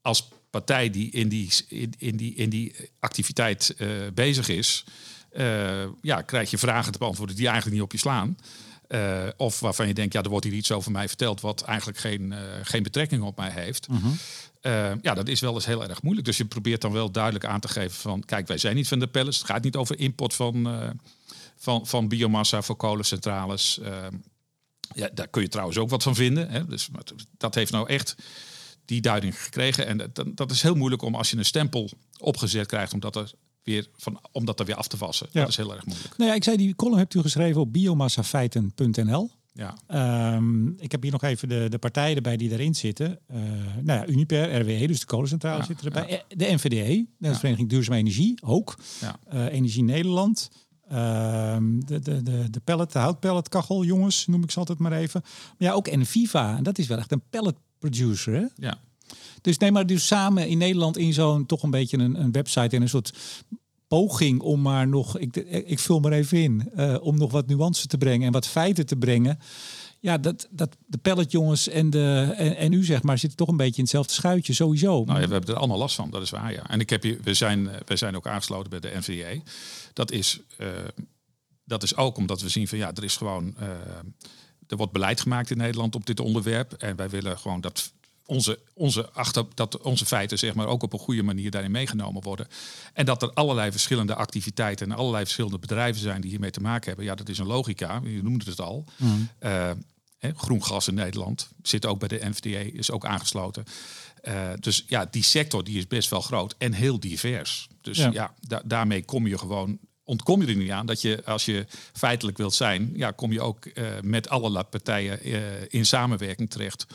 als partij die in die, in, in die, in die activiteit uh, bezig is, uh, ja, krijg je vragen te beantwoorden die eigenlijk niet op je slaan. Uh, of waarvan je denkt, ja, er wordt hier iets over mij verteld wat eigenlijk geen, geen betrekking op mij heeft. Mm uh, ja, dat is wel eens heel erg moeilijk. Dus je probeert dan wel duidelijk aan te geven van... kijk, wij zijn niet van de pellets. Het gaat niet over import van, van, van biomassa voor kolencentrales. Uh, ja, daar kun je trouwens ook wat van vinden. Hè. Dus dat heeft nou echt die duiding gekregen. En dat, dat is heel moeilijk om als je een stempel opgezet krijgt... omdat er weer, van, om dat er weer af te wassen. Ja. Dat is heel erg moeilijk. Nou ja, ik zei, die column hebt u geschreven op biomassafeiten.nl. Ja. Um, ik heb hier nog even de, de partijen erbij die erin zitten. Uh, nou ja, Uniper, RWE, dus de kolencentrale ja, zitten erbij. Ja. De NVDE, de Vereniging Duurzame Energie, ook. Uh, Energie Nederland. Uh, de, de, de, de pellet, de houtpelletkachel, jongens, noem ik ze altijd maar even. Maar ja, ook Enviva. En dat is wel echt een pellet producer, hè? Ja. Dus neem maar dus samen in Nederland in zo'n toch een beetje een, een website en een soort poging om maar nog, ik, ik vul maar even in, uh, om nog wat nuance te brengen en wat feiten te brengen. Ja, dat, dat de pelletjongens en, de, en, en, u zeg maar zitten toch een beetje in hetzelfde schuitje, sowieso. Nou, we hebben er allemaal last van, dat is waar, ja. En ik heb hier, we, zijn, we zijn ook aangesloten bij de NVA. Dat is, uh, dat is ook omdat we zien van ja, er is gewoon... Er wordt beleid gemaakt in Nederland op dit onderwerp. En wij willen gewoon dat onze, onze achter, dat onze feiten zeg maar, ook op een goede manier daarin meegenomen worden. En dat er allerlei verschillende activiteiten en allerlei verschillende bedrijven zijn die hiermee te maken hebben. Ja, dat is een logica. Je noemde het al. Mm. Uh, groen gas in Nederland zit ook bij de NVDA, is ook aangesloten. Uh, dus ja, die sector die is best wel groot en heel divers. Dus ja, daarmee kom je gewoon ontkom je er niet aan dat je, als je feitelijk wilt zijn, ja, kom je ook uh, met allerlei partijen uh, in samenwerking terecht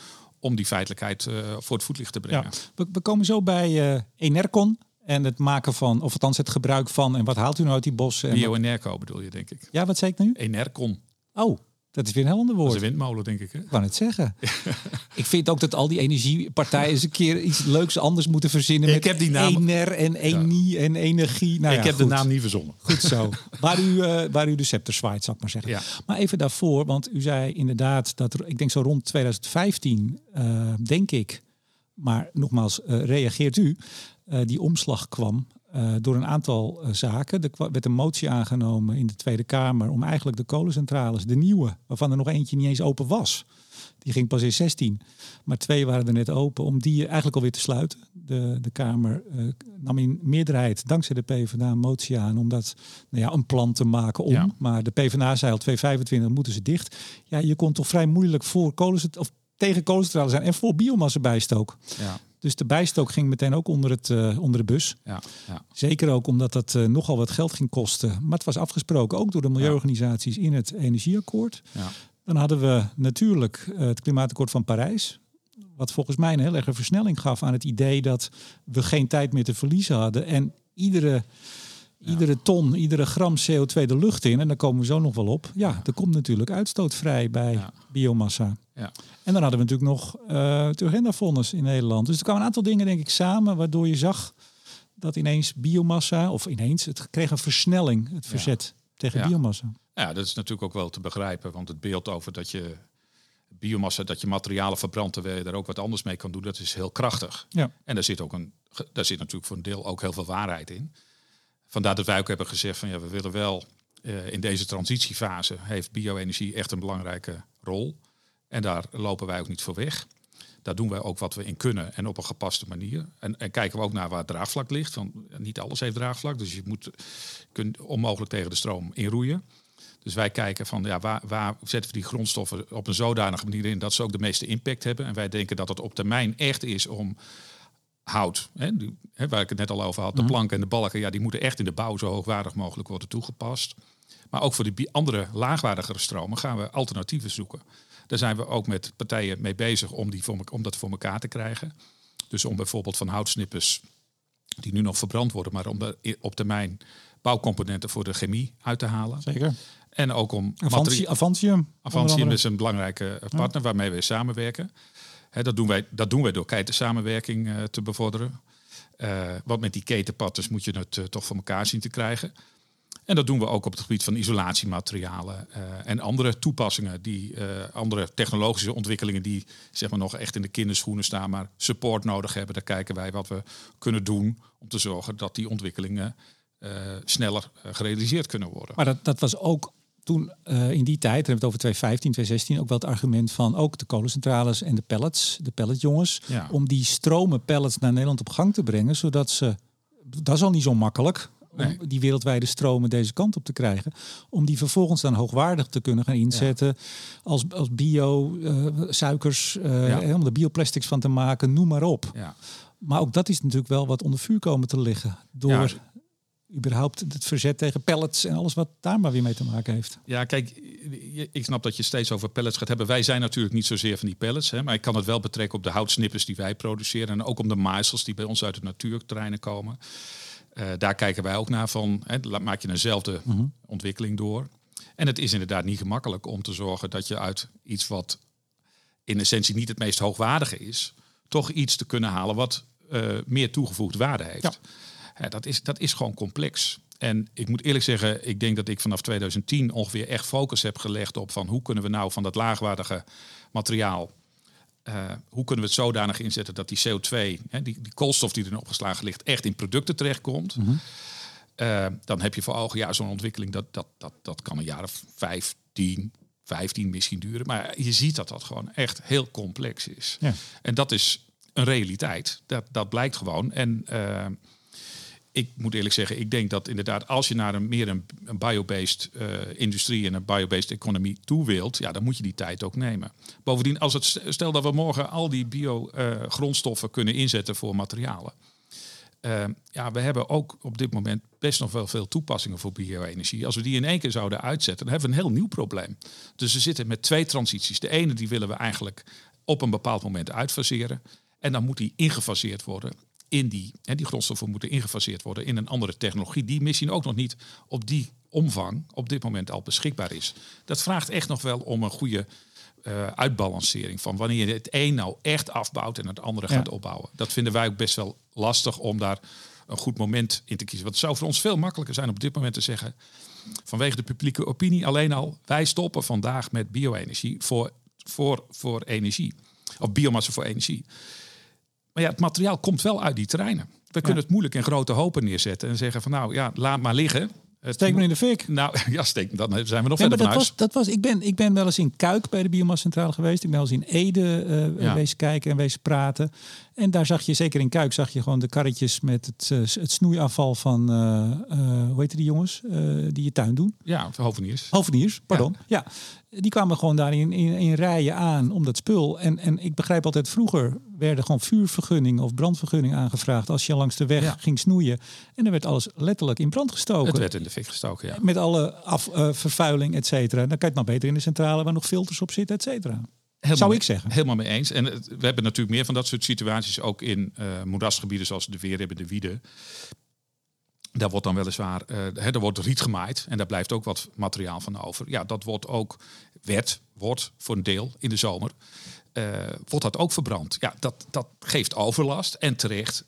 om die feitelijkheid uh, voor het voetlicht te brengen. Ja. We, komen zo bij uh, Enercon en het maken van, of althans het gebruik van, en wat haalt u nou uit die bossen? Bio-Enerco bedoel je, denk ik. Ja, wat zei ik nu? Enercon. Oh, dat is weer een heel ander woord. Dat is een windmolen, denk ik. Hè? Ik wou het zeggen. *laughs* ik vind ook dat al die energiepartijen eens een keer iets leuks anders moeten verzinnen. Ik met heb die naam. Ener en Enie en energie. Nou, ik heb de naam niet verzonnen. Goed zo. *laughs* waar, u, uh, waar u de scepter zwaait, zal ik maar zeggen. Ja. Maar even daarvoor, want u zei inderdaad dat er, ik denk zo rond 2015, uh, eh, denk ik, maar nogmaals, uh, reageert u, die omslag kwam uh, door een aantal uh, zaken. Er werd een motie aangenomen in de Tweede Kamer om eigenlijk de kolencentrales, de nieuwe, waarvan er nog eentje niet eens open was. Die ging pas in 16, maar twee waren er net open, om die eigenlijk alweer te sluiten. De, de Kamer uh, nam in meerderheid, dankzij de PvdA, een motie aan om dat, nou ja, een plan te maken om. Ja. Maar de PvdA zei al 225 moeten ze dicht. Ja, je kon toch vrij moeilijk voor kolencentrales, of tegen kolencentrales zijn en voor biomassa bijstook. Ja. Dus de bijstook ging meteen ook onder, het, uh, onder de bus. Ja, ja. Zeker ook omdat dat uh, nogal wat geld ging kosten. Maar het was afgesproken ook door de milieuorganisaties in het energieakkoord. Ja. Dan hadden we natuurlijk uh, het klimaatakkoord van Parijs. Wat volgens mij een heel erg versnelling gaf aan het idee dat we geen tijd meer te verliezen hadden. En iedere Iedere ton, iedere gram CO2 de lucht in, en daar komen we zo nog wel op. Ja, er komt natuurlijk uitstoot vrij bij biomassa. Ja. En dan hadden we natuurlijk nog uh, het Urgenda-fonds in Nederland. Dus er kwamen een aantal dingen, denk ik, samen, waardoor je zag dat ineens biomassa, of ineens, het kreeg een versnelling, het verzet tegen biomassa. Ja, dat is natuurlijk ook wel te begrijpen, want het beeld over dat je biomassa, dat je materialen verbrandt terwijl je daar ook wat anders mee kan doen, dat is heel krachtig. Ja. En daar zit ook een, daar zit natuurlijk voor een deel ook heel veel waarheid in. Vandaar dat wij ook hebben gezegd van ja, we willen wel uh, in deze transitiefase heeft bio-energie echt een belangrijke rol. En daar lopen wij ook niet voor weg. Daar doen wij ook wat we in kunnen en op een gepaste manier. En, en kijken we ook naar waar het draagvlak ligt. Want niet alles heeft draagvlak, dus je moet kunt onmogelijk tegen de stroom inroeien. Dus wij kijken van ja, waar, waar zetten we die grondstoffen op een zodanige manier in dat ze ook de meeste impact hebben. En wij denken dat het op termijn echt is om hout, hè, die, hè, waar ik het net al over had, de mhm. planken en de balken, ja, die moeten echt in de bouw zo hoogwaardig mogelijk worden toegepast. Maar ook voor die andere laagwaardigere stromen gaan we alternatieven zoeken. Daar zijn we ook met partijen mee bezig om, die voor, om dat voor elkaar te krijgen. Dus om bijvoorbeeld van houtsnippers, die nu nog verbrand worden, maar om de, op termijn bouwcomponenten voor de chemie uit te halen. Zeker. En ook om... Avanti Avantium. Avantium is een belangrijke partner waarmee we samenwerken dat, doen wij, dat doen wij door ketensamenwerking uh, te bevorderen. Uh, want met die ketenpatters moet je het uh, toch voor elkaar zien te krijgen. En dat doen we ook op het gebied van isolatiematerialen en andere toepassingen, die, andere technologische ontwikkelingen die zeg maar, nog echt in de kinderschoenen staan, maar support nodig hebben. Daar kijken wij wat we kunnen doen om te zorgen dat die ontwikkelingen sneller gerealiseerd kunnen worden. Maar dat, dat was ook toen uh, in die tijd, hebben we het over 2015, 2016, ook wel het argument van ook de kolencentrales en de pellets, de pelletjongens, ja. om die stromen pellets naar Nederland op gang te brengen, zodat ze, dat is al niet zo makkelijk, nee. om die wereldwijde stromen deze kant op te krijgen, om die vervolgens dan hoogwaardig te kunnen gaan inzetten ja. als, als bio, uh, suikers, uh, ja. om er bioplastics van te maken, noem maar op. Ja. Maar ook dat is natuurlijk wel wat onder vuur komen te liggen door überhaupt het verzet tegen pellets en alles wat daar maar weer mee te maken heeft. Ja, kijk, ik snap dat je steeds over pellets gaat hebben. Wij zijn natuurlijk niet zozeer van die pellets, hè, maar ik kan het wel betrekken op de houtsnippers die wij produceren en ook om de maaisels die bij ons uit de natuurterreinen komen. Uh, daar kijken wij ook naar van, hè, maak je eenzelfde -hmm. ontwikkeling door. En het is inderdaad niet gemakkelijk om te zorgen dat je uit iets wat in essentie niet het meest hoogwaardige is, toch iets te kunnen halen wat uh, meer toegevoegde waarde heeft. Ja. Ja, dat, is, dat is gewoon complex. En ik moet eerlijk zeggen, ik denk dat ik vanaf 2010 ongeveer echt focus heb gelegd op van hoe kunnen we nou van dat laagwaardige materiaal, uh, hoe kunnen we het zodanig inzetten dat die CO2, hè, die, die koolstof die erin opgeslagen ligt, echt in producten terechtkomt. Mm -hmm. uh, dan heb je voor ogen, ja, zo'n ontwikkeling, dat, dat, dat, dat kan een jaar of vijf, tien, 15 misschien duren. Maar je ziet dat dat gewoon echt heel complex is. Ja. En dat is een realiteit. Dat, dat blijkt gewoon. En uh, ik moet eerlijk zeggen, ik denk dat inderdaad als je naar een meer een, biobased uh, industrie en een biobased economie toe wilt, ja, dan moet je die tijd ook nemen. Bovendien, als het stel dat we morgen al die bio uh, grondstoffen kunnen inzetten voor materialen. Uh, ja, we hebben ook op dit moment best nog wel veel toepassingen voor bio-energie. Als we die in één keer zouden uitzetten, dan hebben we een heel nieuw probleem. Dus we zitten met twee transities. De ene die willen we eigenlijk op een bepaald moment uitfaseren. En dan moet die ingefaseerd worden in die, en die grondstoffen moeten ingefaseerd worden in een andere technologie, die misschien ook nog niet op die omvang op dit moment al beschikbaar is. Dat vraagt echt nog wel om een goede uh, uitbalancering van wanneer je het een nou echt afbouwt en het andere ja. gaat opbouwen. Dat vinden wij ook best wel lastig om daar een goed moment in te kiezen. Want het zou voor ons veel makkelijker zijn op dit moment te zeggen, vanwege de publieke opinie alleen al, wij stoppen vandaag met bio-energie voor, voor, voor energie. Of biomassa voor energie. Maar ja, het materiaal komt wel uit die terreinen. We kunnen het moeilijk in grote hopen neerzetten en zeggen van nou ja, laat maar liggen. Steek me in de fik. Nou *laughs* ja, steek, dan zijn we nog nee, verder maar dat was, dat was, ik, ben, ik ben wel eens in Kuik bij de biomassacentrale geweest. Ik ben wel eens in Ede uh, ja. wezen kijken en wezen praten. En daar zag je, zeker in Kuik, zag je gewoon de karretjes met het, uh, het snoeiafval van, uh, hoe heet die jongens, die je tuin doen? Ja, hoveniers. Hoveniers, pardon. Ja. ja. Die kwamen gewoon daar in, in, in, rijen aan om dat spul. En, en ik begrijp altijd, vroeger werden gewoon vuurvergunningen of brandvergunning aangevraagd als je langs de weg ja. ging snoeien. En dan werd alles letterlijk in brand gestoken. Het werd in de fik gestoken, ja. Met alle af, vervuiling, et cetera. Dan kan je het maar beter in de centrale waar nog filters op zitten, et cetera. Helemaal Zou ik zeggen. Helemaal mee eens. En we hebben natuurlijk meer van dat soort situaties ook in uh, moerasgebieden zoals de Weer hebben, de Wieden. Daar wordt dan weliswaar, uh, hè, er wordt riet gemaaid en daar blijft ook wat materiaal van over. Ja, dat wordt ook, werd, wordt voor een deel in de zomer, uh, wordt dat ook verbrand. Ja, dat, dat geeft overlast en terecht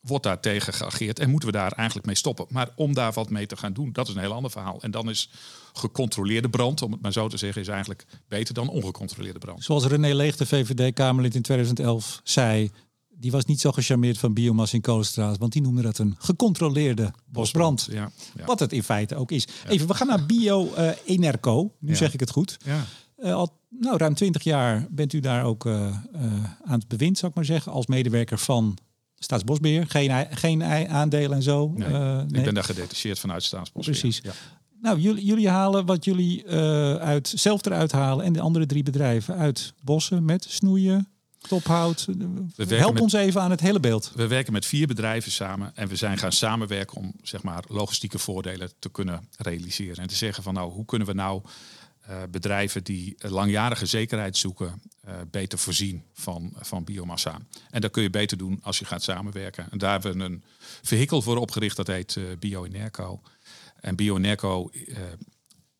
wordt daar tegen geageerd en moeten we daar eigenlijk mee stoppen. Maar om daar wat mee te gaan doen, dat is een heel ander verhaal. En dan is gecontroleerde brand, om het maar zo te zeggen, is eigenlijk beter dan ongecontroleerde brand. Zoals René Leeg, de VVD-Kamerlid in 2011, zei, die was niet zo gecharmeerd van biomassa in kolenstraat, want die noemde dat een gecontroleerde bosbrand. Ja, ja. Wat het in feite ook is. Even, we gaan naar Bio-Enerco. nu zeg ik het goed. Ja. Uh, al nou, ruim twintig jaar bent u daar ook uh, uh, aan het bewind, zou ik maar zeggen, als medewerker van Staatsbosbeheer, geen, geen aandelen en zo. Nee, nee. Ik ben daar gedetacheerd vanuit Staatsbosbeheer. Precies. Nou, jullie, jullie halen wat jullie uh, uit, zelf eruit halen en de andere drie bedrijven uit bossen met snoeien, tophout. Help met, ons even aan het hele beeld. We werken met vier bedrijven samen en we zijn gaan samenwerken om zeg maar logistieke voordelen te kunnen realiseren. En te zeggen van nou, hoe kunnen we nou uh, bedrijven die langjarige zekerheid zoeken, uh, beter voorzien van, van biomassa. En dat kun je beter doen als je gaat samenwerken. En daar hebben we een vehikel voor opgericht, dat heet uh, BioEnerco. En BioEnerco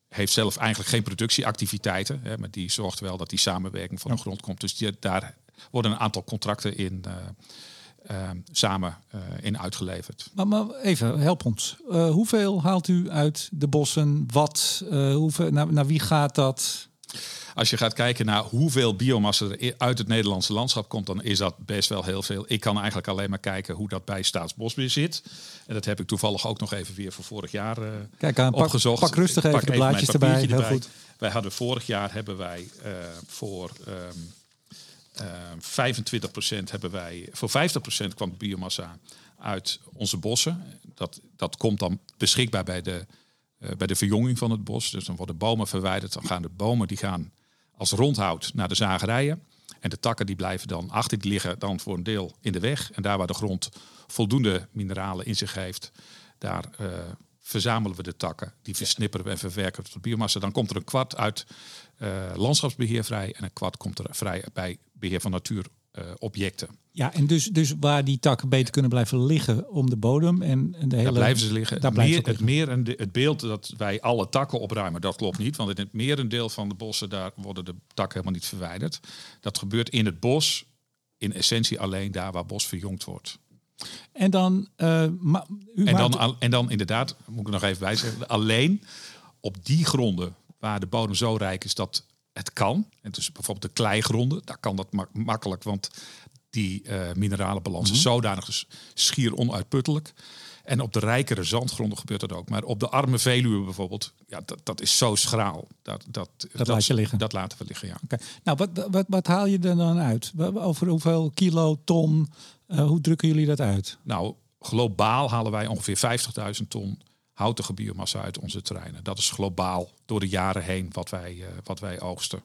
heeft zelf eigenlijk geen productieactiviteiten, hè, maar die zorgt wel dat die samenwerking van de grond komt. Dus die, daar worden een aantal contracten in uh, samen uh, in uitgeleverd. Maar, maar, even, help ons. Uh, hoeveel haalt u uit de bossen? Wat? hoeveel, naar, naar wie gaat dat? Als je gaat kijken naar hoeveel biomassa er uit het Nederlandse landschap komt, dan is dat best wel heel veel. Ik kan eigenlijk alleen maar kijken hoe dat bij Staatsbosbeheer zit. En dat heb ik toevallig ook nog even weer voor vorig jaar uh, Kijk aan, opgezocht. Pak, pak rustig even de blaadjes erbij. Heel erbij. goed. Wij hadden vorig jaar hebben wij uh, voor um, uh, 25% hebben wij, voor 50% kwam biomassa uit onze bossen. Dat, dat komt dan beschikbaar bij de, bij de verjonging van het bos. Dus dan worden bomen verwijderd. Dan gaan de bomen die gaan als rondhout naar de zagerijen. En de takken die blijven dan achter, die liggen dan voor een deel in de weg. En daar waar de grond voldoende mineralen in zich heeft, daar uh, verzamelen we de takken. Die versnipperen we en verwerken tot biomassa. Dan komt er een kwart uit uh, landschapsbeheer vrij en een kwart komt er vrij bij beheer van natuurobjecten. Uh, ja, en dus, dus waar die takken beter kunnen blijven liggen om de bodem en, de hele... Daar blijven ze liggen. Daar meer, het, meer en de, het beeld dat wij alle takken opruimen, dat klopt niet. Want in het merendeel van de bossen, daar worden de takken helemaal niet verwijderd. Dat gebeurt in het bos, in essentie alleen daar waar bos verjongd wordt. En dan, uh, ma, en, dan en dan inderdaad, moet ik nog even bijzeggen, alleen op die gronden waar de bodem zo rijk is dat het kan. En dus bijvoorbeeld de kleigronden, daar kan dat mak makkelijk, want die uh, mineralenbalans mm -hmm. is zodanig dus schier onuitputtelijk. En op de rijkere zandgronden gebeurt dat ook. Maar op de arme Veluwe bijvoorbeeld, ja, dat, dat is zo schraal. Dat, dat, dat, dat laat je liggen. Dat laten we liggen, ja. Okay. Nou, wat, wat, wat haal je er dan uit? Over hoeveel kilo, ton, uh, hoe drukken jullie dat uit? Nou, globaal halen wij ongeveer 50.000 ton houtige biomassa uit onze terreinen. Dat is globaal door de jaren heen wat wij, uh, wat wij oogsten.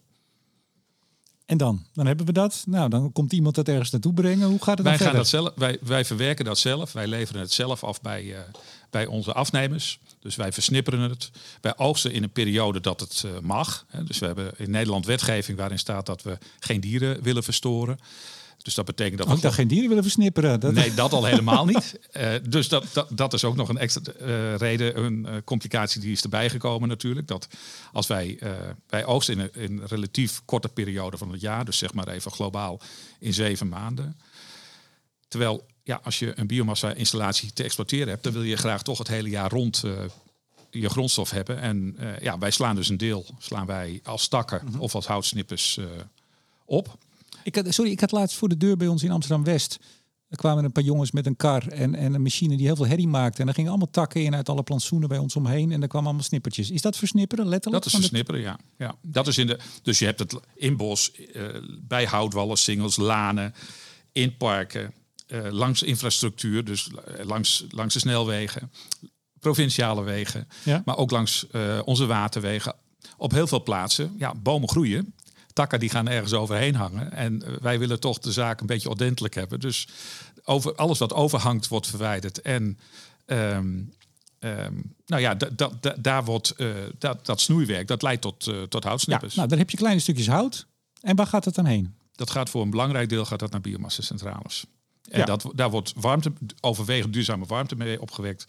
En dan? Dan hebben we dat. Nou, dan komt iemand dat ergens naartoe brengen. Hoe gaat het wij dan gaan Dat zelf, wij, wij verwerken dat zelf. Wij leveren het zelf af bij, uh, bij onze afnemers. Dus wij versnipperen het. Wij oogsten in een periode dat het uh, mag. Dus we hebben in Nederland wetgeving waarin staat dat we geen dieren willen verstoren. Dus dat betekent dat oh, we. Geen dieren willen versnipperen. Dat... Nee, dat al helemaal niet. Uh, *laughs* dus dat, dat, dat, is ook nog een extra uh, reden, een uh, complicatie die is erbij gekomen natuurlijk. Dat als wij, wij oogsten in een, in een relatief korte periode van het jaar, dus zeg maar even globaal in zeven maanden. Terwijl ja, als je een biomassa-installatie te exploiteren hebt, dan wil je graag toch het hele jaar rond je grondstof hebben. En ja, wij slaan dus een deel slaan wij als takken mm -hmm. of als houtsnippers op. Ik had, sorry, ik had laatst voor de deur bij ons in Amsterdam West. Er kwamen een paar jongens met een kar en, en een machine die heel veel herrie maakte. En er gingen allemaal takken in uit alle plantsoenen bij ons omheen. En er kwamen allemaal snippertjes. Is dat versnipperen, letterlijk? Dat is versnipperen, ja. ja. Dat is in de, dus je hebt het in bos, uh, bij houtwallen, singels, lanen, in parken, uh, langs infrastructuur, dus langs, langs de snelwegen, provinciale wegen, ja. maar ook langs uh, onze waterwegen. Op heel veel plaatsen, ja, bomen groeien takken die gaan ergens overheen hangen. En eh, wij willen toch de zaak een beetje ordentelijk hebben. Dus over, alles wat overhangt wordt verwijderd. En um, um, nou ja, daar wordt uh, dat, dat snoeiwerk, dat leidt tot, uh, tot houtsnippers. Ja, nou, dan heb je kleine stukjes hout. En waar gaat het dan heen? Dat gaat voor een belangrijk deel gaat dat naar biomassa-centrales. En ja. dat, daar wordt warmte, overwegend duurzame warmte mee opgewekt.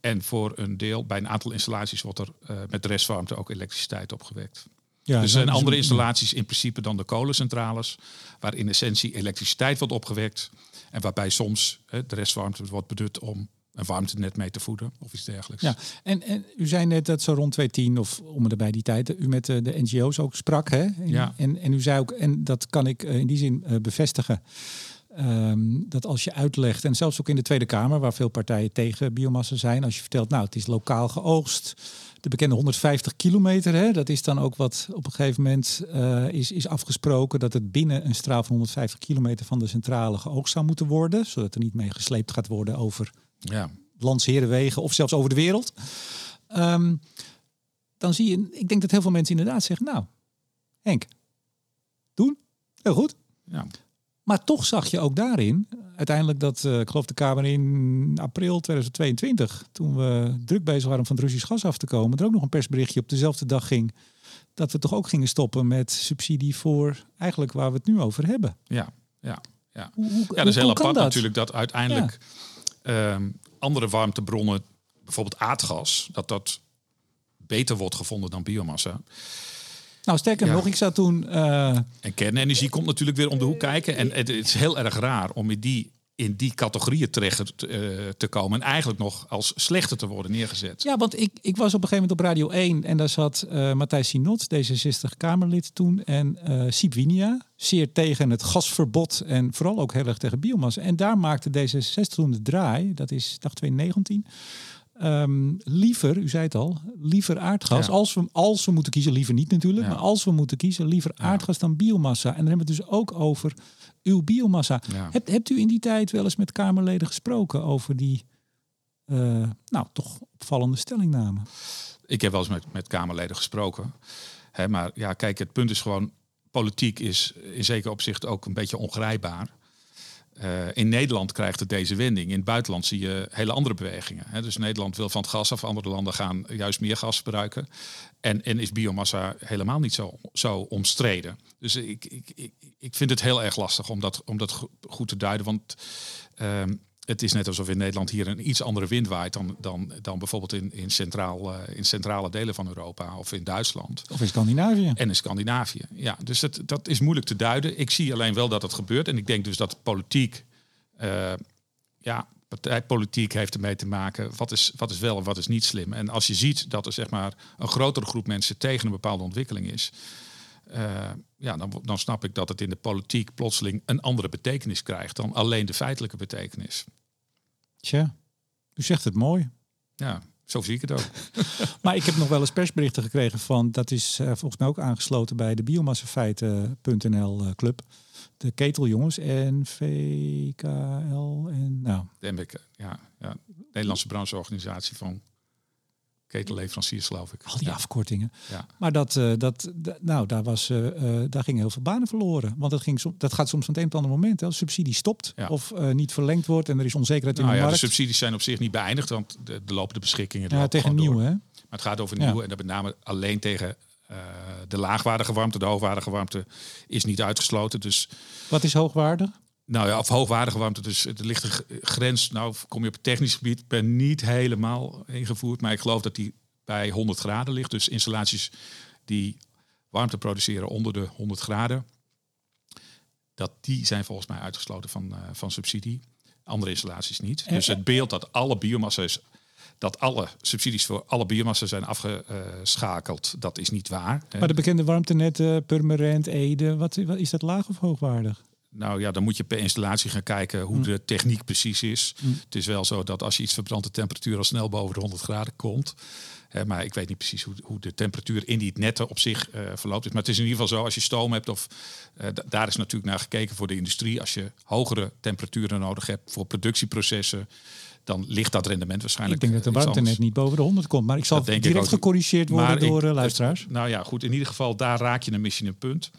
En voor een deel, bij een aantal installaties, wordt er uh, met restwarmte ook elektriciteit opgewekt. Ja, dus er zijn andere installaties in principe dan de kolencentrales, waar in essentie elektriciteit wordt opgewekt en waarbij soms hè, de restwarmte wordt benut om een warmtenet mee te voeden of iets dergelijks. Ja, en, en u zei net dat zo rond 2010 of om erbij die tijd u met de, de NGO's ook sprak. Hè? En, ja. en, en u zei ook, en dat kan ik in die zin uh, bevestigen. Um, dat als je uitlegt, en zelfs ook in de Tweede Kamer, waar veel partijen tegen biomassa zijn, als je vertelt, nou, het is lokaal geoogst, de bekende 150 kilometer, hè, dat is dan ook wat op een gegeven moment uh, is, is afgesproken, dat het binnen een straal van 150 kilometer van de centrale geoogst zou moeten worden, zodat er niet mee gesleept gaat worden over ja. landsherenwegen of zelfs over de wereld. Um, dan zie je, ik denk dat heel veel mensen inderdaad zeggen, nou, Henk, doen, heel goed. Ja. Maar toch zag je ook daarin, uiteindelijk dat, uh, ik geloof de Kamer in april 2022, toen we druk bezig waren om van het Russisch gas af te komen, er ook nog een persberichtje op dezelfde dag ging, dat we toch ook gingen stoppen met subsidie voor eigenlijk waar we het nu over hebben. Ja, ja, ja. Hoe, hoe, ja dat is heel apart natuurlijk dat uiteindelijk ja. um, andere warmtebronnen, bijvoorbeeld aardgas, dat dat beter wordt gevonden dan biomassa. Nou, sterker nog, ik zat toen. Uh... En kernenergie komt natuurlijk weer om de hoek kijken. En het is heel erg raar om in die, in die categorieën terecht te, uh, te komen. En eigenlijk nog als slechter te worden neergezet. Ja, want ik, ik was op een gegeven moment op Radio 1 en daar zat uh, Matthijs Sinot, D66-Kamerlid toen. En uh, Siep Winia, zeer tegen het gasverbod en vooral ook heel erg tegen biomassa. En daar maakte D66 toen de draai, dat is dag 2019. Um, liever, u zei het al, liever aardgas. Als, we, als we moeten kiezen, liever niet natuurlijk, maar als we moeten kiezen, liever aardgas dan biomassa. En dan hebben we het dus ook over uw biomassa. Hebt, hebt u in die tijd wel eens met Kamerleden gesproken over die, uh, nou, toch opvallende stellingname? Ik heb wel eens met, met Kamerleden gesproken. Hè, maar ja, kijk, het punt is gewoon, politiek is in zekere opzicht ook een beetje ongrijpbaar. Uh, in Nederland krijgt het deze wending. In het buitenland zie je hele andere bewegingen. Hè. Dus Nederland wil van het gas af, andere landen gaan juist meer gas gebruiken. En, en is biomassa helemaal niet zo, zo omstreden. Dus ik, ik, ik, ik vind het heel erg lastig om dat, om dat goed te duiden. Want uh, het is net alsof in Nederland hier een iets andere wind waait dan, dan, dan bijvoorbeeld in, in, centraal, uh, in centrale delen van Europa of in Duitsland. Of in Scandinavië. En in Scandinavië. Ja, dus dat, dat is moeilijk te duiden. Ik zie alleen wel dat het gebeurt. En ik denk dus dat politiek, uh, ja, partijpolitiek heeft ermee te maken. Wat is, wat is wel en wat is niet slim. En als je ziet dat er zeg maar een grotere groep mensen tegen een bepaalde ontwikkeling is. Uh, ja, dan, dan snap ik dat het in de politiek plotseling een andere betekenis krijgt dan alleen de feitelijke betekenis. Tja, u zegt het mooi. Ja, zo zie ik het ook. *laughs* *laughs* maar ik heb nog wel eens persberichten gekregen van, dat is uh, volgens mij ook aangesloten bij de biomassafeiten.nl uh, club. De keteljongens en VKL en nou. De ja, ja, Nederlandse brancheorganisatie van ketelleveranciers, geloof ik. Al die afkortingen. Ja. Maar dat, uh, dat, nou, daar, was, uh, daar gingen heel veel banen verloren. Want dat, ging som, dat gaat soms van het een op het andere moment. Als subsidie stopt ja. of niet verlengd wordt en er is onzekerheid nou, in de ja, markt. De subsidies zijn op zich niet beëindigd, want de, de lopende beschikkingen. Ja, tegen nieuw, hè? Maar het gaat over nieuw en dat met name alleen tegen de laagwaardige warmte. De hoogwaardige warmte is niet uitgesloten. Dus... Wat is hoogwaardig? Nou ja, of hoogwaardige warmte. Dus ligt een grens. Nou, kom je op het technisch gebied. ben niet helemaal ingevoerd. Maar ik geloof dat die bij 100 graden ligt. Dus installaties die warmte produceren onder de 100 graden. Dat die zijn volgens mij uitgesloten van, uh, van subsidie. Andere installaties niet. Dus het beeld dat alle biomassa's dat alle subsidies voor alle biomassa zijn afgeschakeld, dat is niet waar. Maar de bekende warmtenetten, Purmerend, Ede, wat, wat is dat laag of hoogwaardig? Nou ja, dan moet je per installatie gaan kijken hoe Hm. de techniek precies is. Hm. Het is wel zo dat als je iets verbrandt, de temperatuur al snel boven de 100 graden komt. Hè, maar ik weet niet precies hoe, hoe de temperatuur in die netten op zich eh, verloopt. Maar het is in ieder geval zo, als je stoom hebt, of eh, daar is natuurlijk naar gekeken voor de industrie. Als je hogere temperaturen nodig hebt voor productieprocessen, dan ligt dat rendement Ik waarschijnlijk. denk dat de warmte net niet boven de 100 komt. Maar ik zal ik direct gecorrigeerd worden Maar ik- door eh, luisteraars. Nou ja, goed. In ieder geval, daar raak je een missie een punt.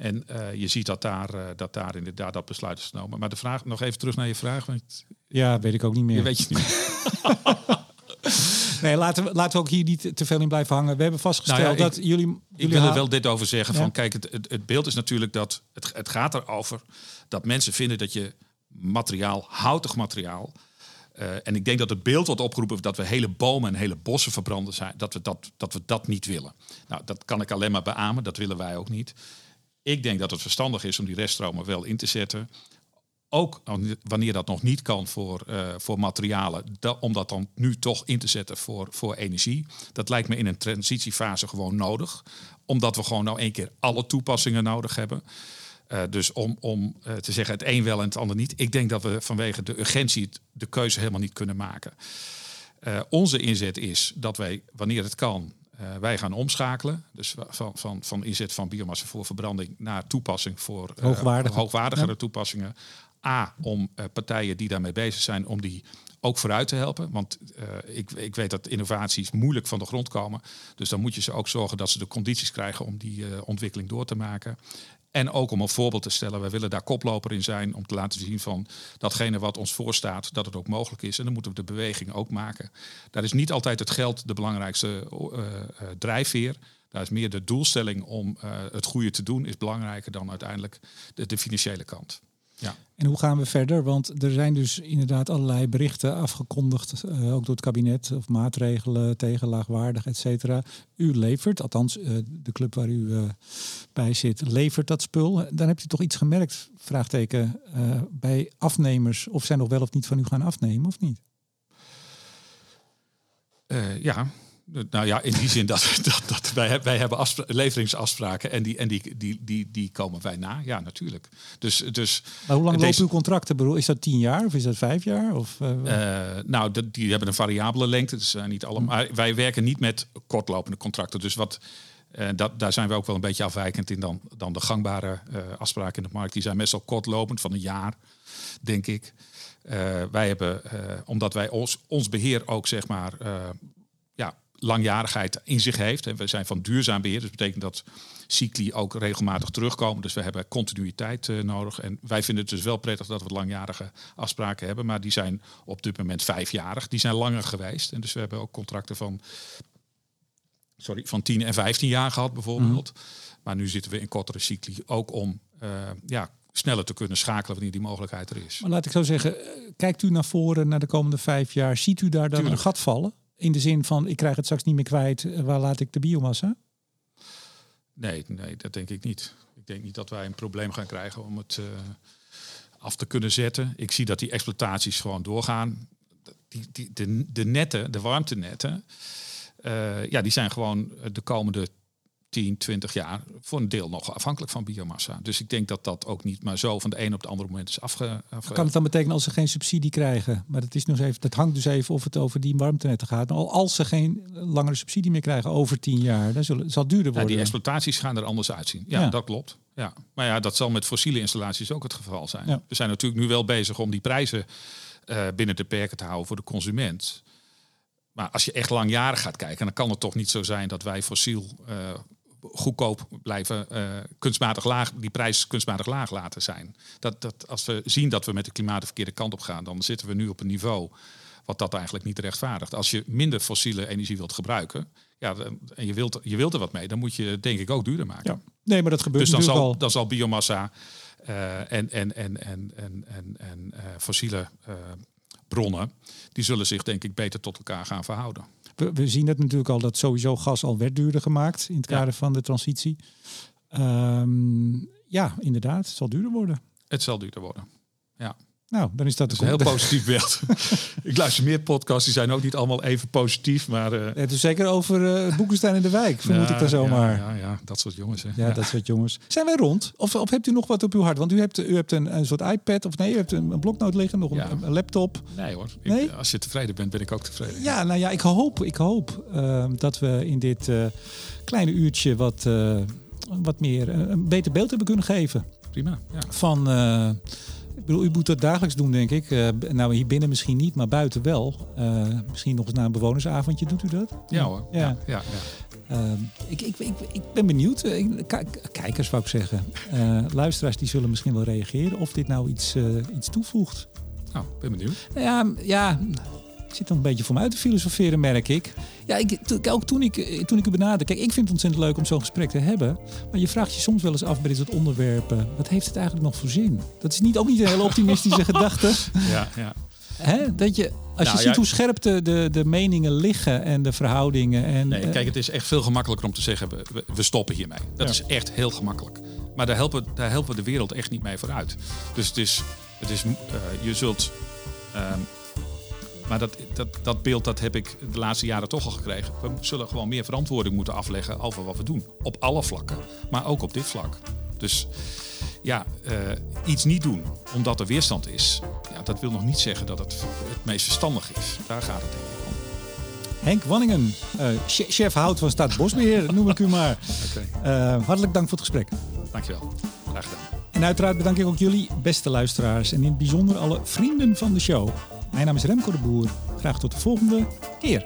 En eh, je ziet dat daar, eh, dat daar inderdaad dat besluit is genomen. Maar de vraag, nog even terug naar je vraag. Want Ja, weet ik ook niet meer. je weet je niet. *laughs* Nee, laten we, laten we ook hier niet te veel in blijven hangen. We hebben vastgesteld Nou ja, ik- dat jullie... Ik jullie wil er wel dit over zeggen. Ja. Van, kijk, het, het, het beeld is natuurlijk dat het, het gaat erover dat mensen vinden dat je materiaal, houtig materiaal. eh, en ik denk dat het beeld wordt opgeroepen dat we hele bomen en hele bossen verbranden zijn, dat we dat, dat we dat niet willen. Nou, dat kan ik alleen maar beamen, dat willen wij ook niet. Ik denk dat het verstandig is om die reststromen wel in te zetten. Ook wanneer dat nog niet kan voor, eh, voor materialen, om dat dan nu toch in te zetten voor, voor energie. Dat lijkt me in een transitiefase gewoon nodig. Omdat we gewoon nou één keer alle toepassingen nodig hebben. Eh, dus om, om eh, te zeggen het een wel en het ander niet. Ik denk dat we vanwege de urgentie de keuze helemaal niet kunnen maken. Onze inzet is dat wij, wanneer het kan, eh, wij gaan omschakelen. Dus van, van, van inzet van biomassa voor verbranding naar toepassing voor eh, Hoogwaardige. hoogwaardigere Ja. toepassingen. A, om eh, partijen die daarmee bezig zijn, om die ook vooruit te helpen. Want ik, ik weet dat innovaties moeilijk van de grond komen. Dus dan moet je ze ook zorgen dat ze de condities krijgen om die ontwikkeling door te maken. En ook om een voorbeeld te stellen. Wij willen daar koploper in zijn om te laten zien van datgene wat ons voorstaat, dat het ook mogelijk is. En dan moeten we de beweging ook maken. Daar is niet altijd het geld de belangrijkste eh, eh, drijfveer. Daar is meer de doelstelling om eh, het goede te doen, is belangrijker dan uiteindelijk de, de financiële kant. Ja. En hoe gaan we verder? Want er zijn dus inderdaad allerlei berichten afgekondigd, eh, ook door het kabinet, of maatregelen tegen laagwaardig, et cetera. U levert, althans eh, de club waar u eh, bij zit, levert dat spul. Dan hebt u toch iets gemerkt, vraagteken, bij afnemers, of zij nog wel of niet van u gaan afnemen, of niet? Ja, nou ja, in die zin dat, *laughs* dat, dat wij, wij hebben afspra- leveringsafspraken en, die, en die, die, die, die komen wij na. Ja, natuurlijk. Dus, dus Maar hoe lang Deze- lopen uw contracten? Bedoel, Is dat tien jaar of is dat vijf jaar? Of, eh, Eh, nou, dat- die hebben een variabele lengte. Dus zijn niet allemaal. Maar wij werken niet met kortlopende contracten. Dus wat, eh, dat, daar zijn we ook wel een beetje afwijkend in dan, dan de gangbare eh, afspraken in de markt. Die zijn meestal kortlopend van een jaar, denk ik. Eh, wij hebben, eh, omdat wij ons, ons beheer ook zeg maar eh, langjarigheid in zich heeft. En we zijn van duurzaam beheer. Dus dat betekent dat cycli ook regelmatig terugkomen. Dus we hebben continuïteit eh, nodig. En wij vinden het dus wel prettig dat we langjarige afspraken hebben. Maar die zijn op dit moment vijfjarig. Die zijn langer geweest. En dus we hebben ook contracten van, sorry, van 10 en 15 jaar gehad bijvoorbeeld. Maar nu zitten we in kortere cycli. Ook om eh, ja, sneller te kunnen schakelen wanneer die mogelijkheid er is. Maar laat ik zo zeggen, eh, kijkt u naar voren naar de komende vijf jaar, ziet u daar dan Tuurlijk. een gat vallen? In de zin van, ik krijg het straks niet meer kwijt, eh, waar laat ik de biomassa? Nee, nee, dat denk ik niet. Ik denk niet dat wij een probleem gaan krijgen om het eh, af te kunnen zetten. Ik zie dat die exploitaties gewoon doorgaan. Die, die, de, de netten, de warmtenetten, eh, ja, die zijn gewoon de komende 10, 20 jaar voor een deel nog afhankelijk van biomassa. Dus ik denk dat dat ook niet maar zo van de een op de andere moment is afge... afge- Kan het dan betekenen als ze geen subsidie krijgen? Maar dat, is nog even, dat hangt dus even of het over die warmtenetten gaat. Maar al- als ze geen langere subsidie meer krijgen over tien jaar, dan zullen, zal het duurder Ja, worden. die exploitaties gaan er anders uitzien. Ja, Ja. dat klopt. Ja. Maar ja, dat zal met fossiele installaties ook het geval zijn. Ja. We zijn natuurlijk nu wel bezig om die prijzen eh, binnen de perken te houden voor de consument. Maar als je echt langjarig gaat kijken, dan kan het toch niet zo zijn dat wij fossiel eh, goedkoop blijven, eh, kunstmatig laag, die prijs kunstmatig laag laten zijn. Dat, dat, als we zien dat we met de klimaat de verkeerde kant op gaan, dan zitten we nu op een niveau wat dat eigenlijk niet rechtvaardigt. Als je minder fossiele energie wilt gebruiken, ja, en je wilt, je wilt er wat mee, dan moet je het denk ik ook duurder maken. Ja. Nee, maar dat gebeurt Dus dan zal, al. dan zal biomassa eh, en, en, en, en, en, en, en eh, fossiele bronnen, die zullen zich denk ik beter tot elkaar gaan verhouden. We, we zien het natuurlijk al dat sowieso gas al werd duurder gemaakt in het Ja. kader van de transitie. Ehm, ja, inderdaad, het zal duurder worden. Het zal duurder worden. Ja. Nou, dan is dat, dat is een heel positief beeld. *laughs* ik luister meer podcasts, die zijn ook niet allemaal even positief. Maar, uh... Het is zeker over uh, Boekenstein in de Wijk, vermoed ja, ik daar zomaar. Ja, ja, ja, dat soort jongens. Hè. Ja, dat soort jongens. Zijn wij rond? Of, of hebt u nog wat op uw hart? Want u hebt, u hebt een, een soort iPad, of nee, u hebt een, een bloknoot liggen, nog een, een, laptop. Nee hoor, nee? Ik, als je tevreden bent, ben ik ook tevreden. Ja, nou ja, ik hoop, ik hoop uh, dat we in dit kleine uurtje wat, wat meer, een beter beeld hebben kunnen geven. Prima, ja. Van ik bedoel, u moet dat dagelijks doen, denk ik. Uh, nou, hier binnen misschien niet, maar buiten wel. Uh, misschien nog eens na een bewonersavondje. Doet u dat? Ja hoor. Ja. ja, ja, ja. Uh, ik, ik, ik, ik, ben benieuwd. kijkers, wou ik zeggen. luisteraars die zullen misschien wel reageren of dit nou iets, iets toevoegt. Nou, ben benieuwd. Ja, ja, zit dan een beetje voor me uit te filosoferen, merk ik. Ja, ik, ook toen ik, toen ik u benaderde. Kijk, ik vind het ontzettend leuk om zo'n gesprek te hebben. Maar je vraagt je soms wel eens af bij dit soort onderwerpen. Wat heeft het eigenlijk nog voor zin? Dat is niet, ook niet een hele optimistische *laughs* gedachte. Ja, ja. Hè? Dat je, als je nou, ziet hoe scherp de, de, de meningen liggen en de verhoudingen. En, nee, kijk, het is echt veel gemakkelijker om te zeggen, we, we stoppen hiermee. Dat is echt heel gemakkelijk. Maar daar helpen, daar helpen we de wereld echt niet mee vooruit. Dus het is, het is uh, je zult... Um, maar dat, dat, dat beeld dat heb ik de laatste jaren toch al gekregen. We zullen gewoon meer verantwoording moeten afleggen over wat we doen. Op alle vlakken, maar ook op dit vlak. Dus ja, uh, iets niet doen omdat er weerstand is, ja, dat wil nog niet zeggen dat het het meest verstandig is. Daar gaat het denk ik om. Henk Wanningen, uh, chef hout van Staatsbosbeheer, noem ik u maar. *laughs* Okay. Uh, hartelijk dank voor het gesprek. Dankjewel. Graag gedaan. En uiteraard bedank ik ook jullie, beste luisteraars. En in het bijzonder alle vrienden van de show. Mijn naam is Remco de Boer. Graag tot de volgende keer.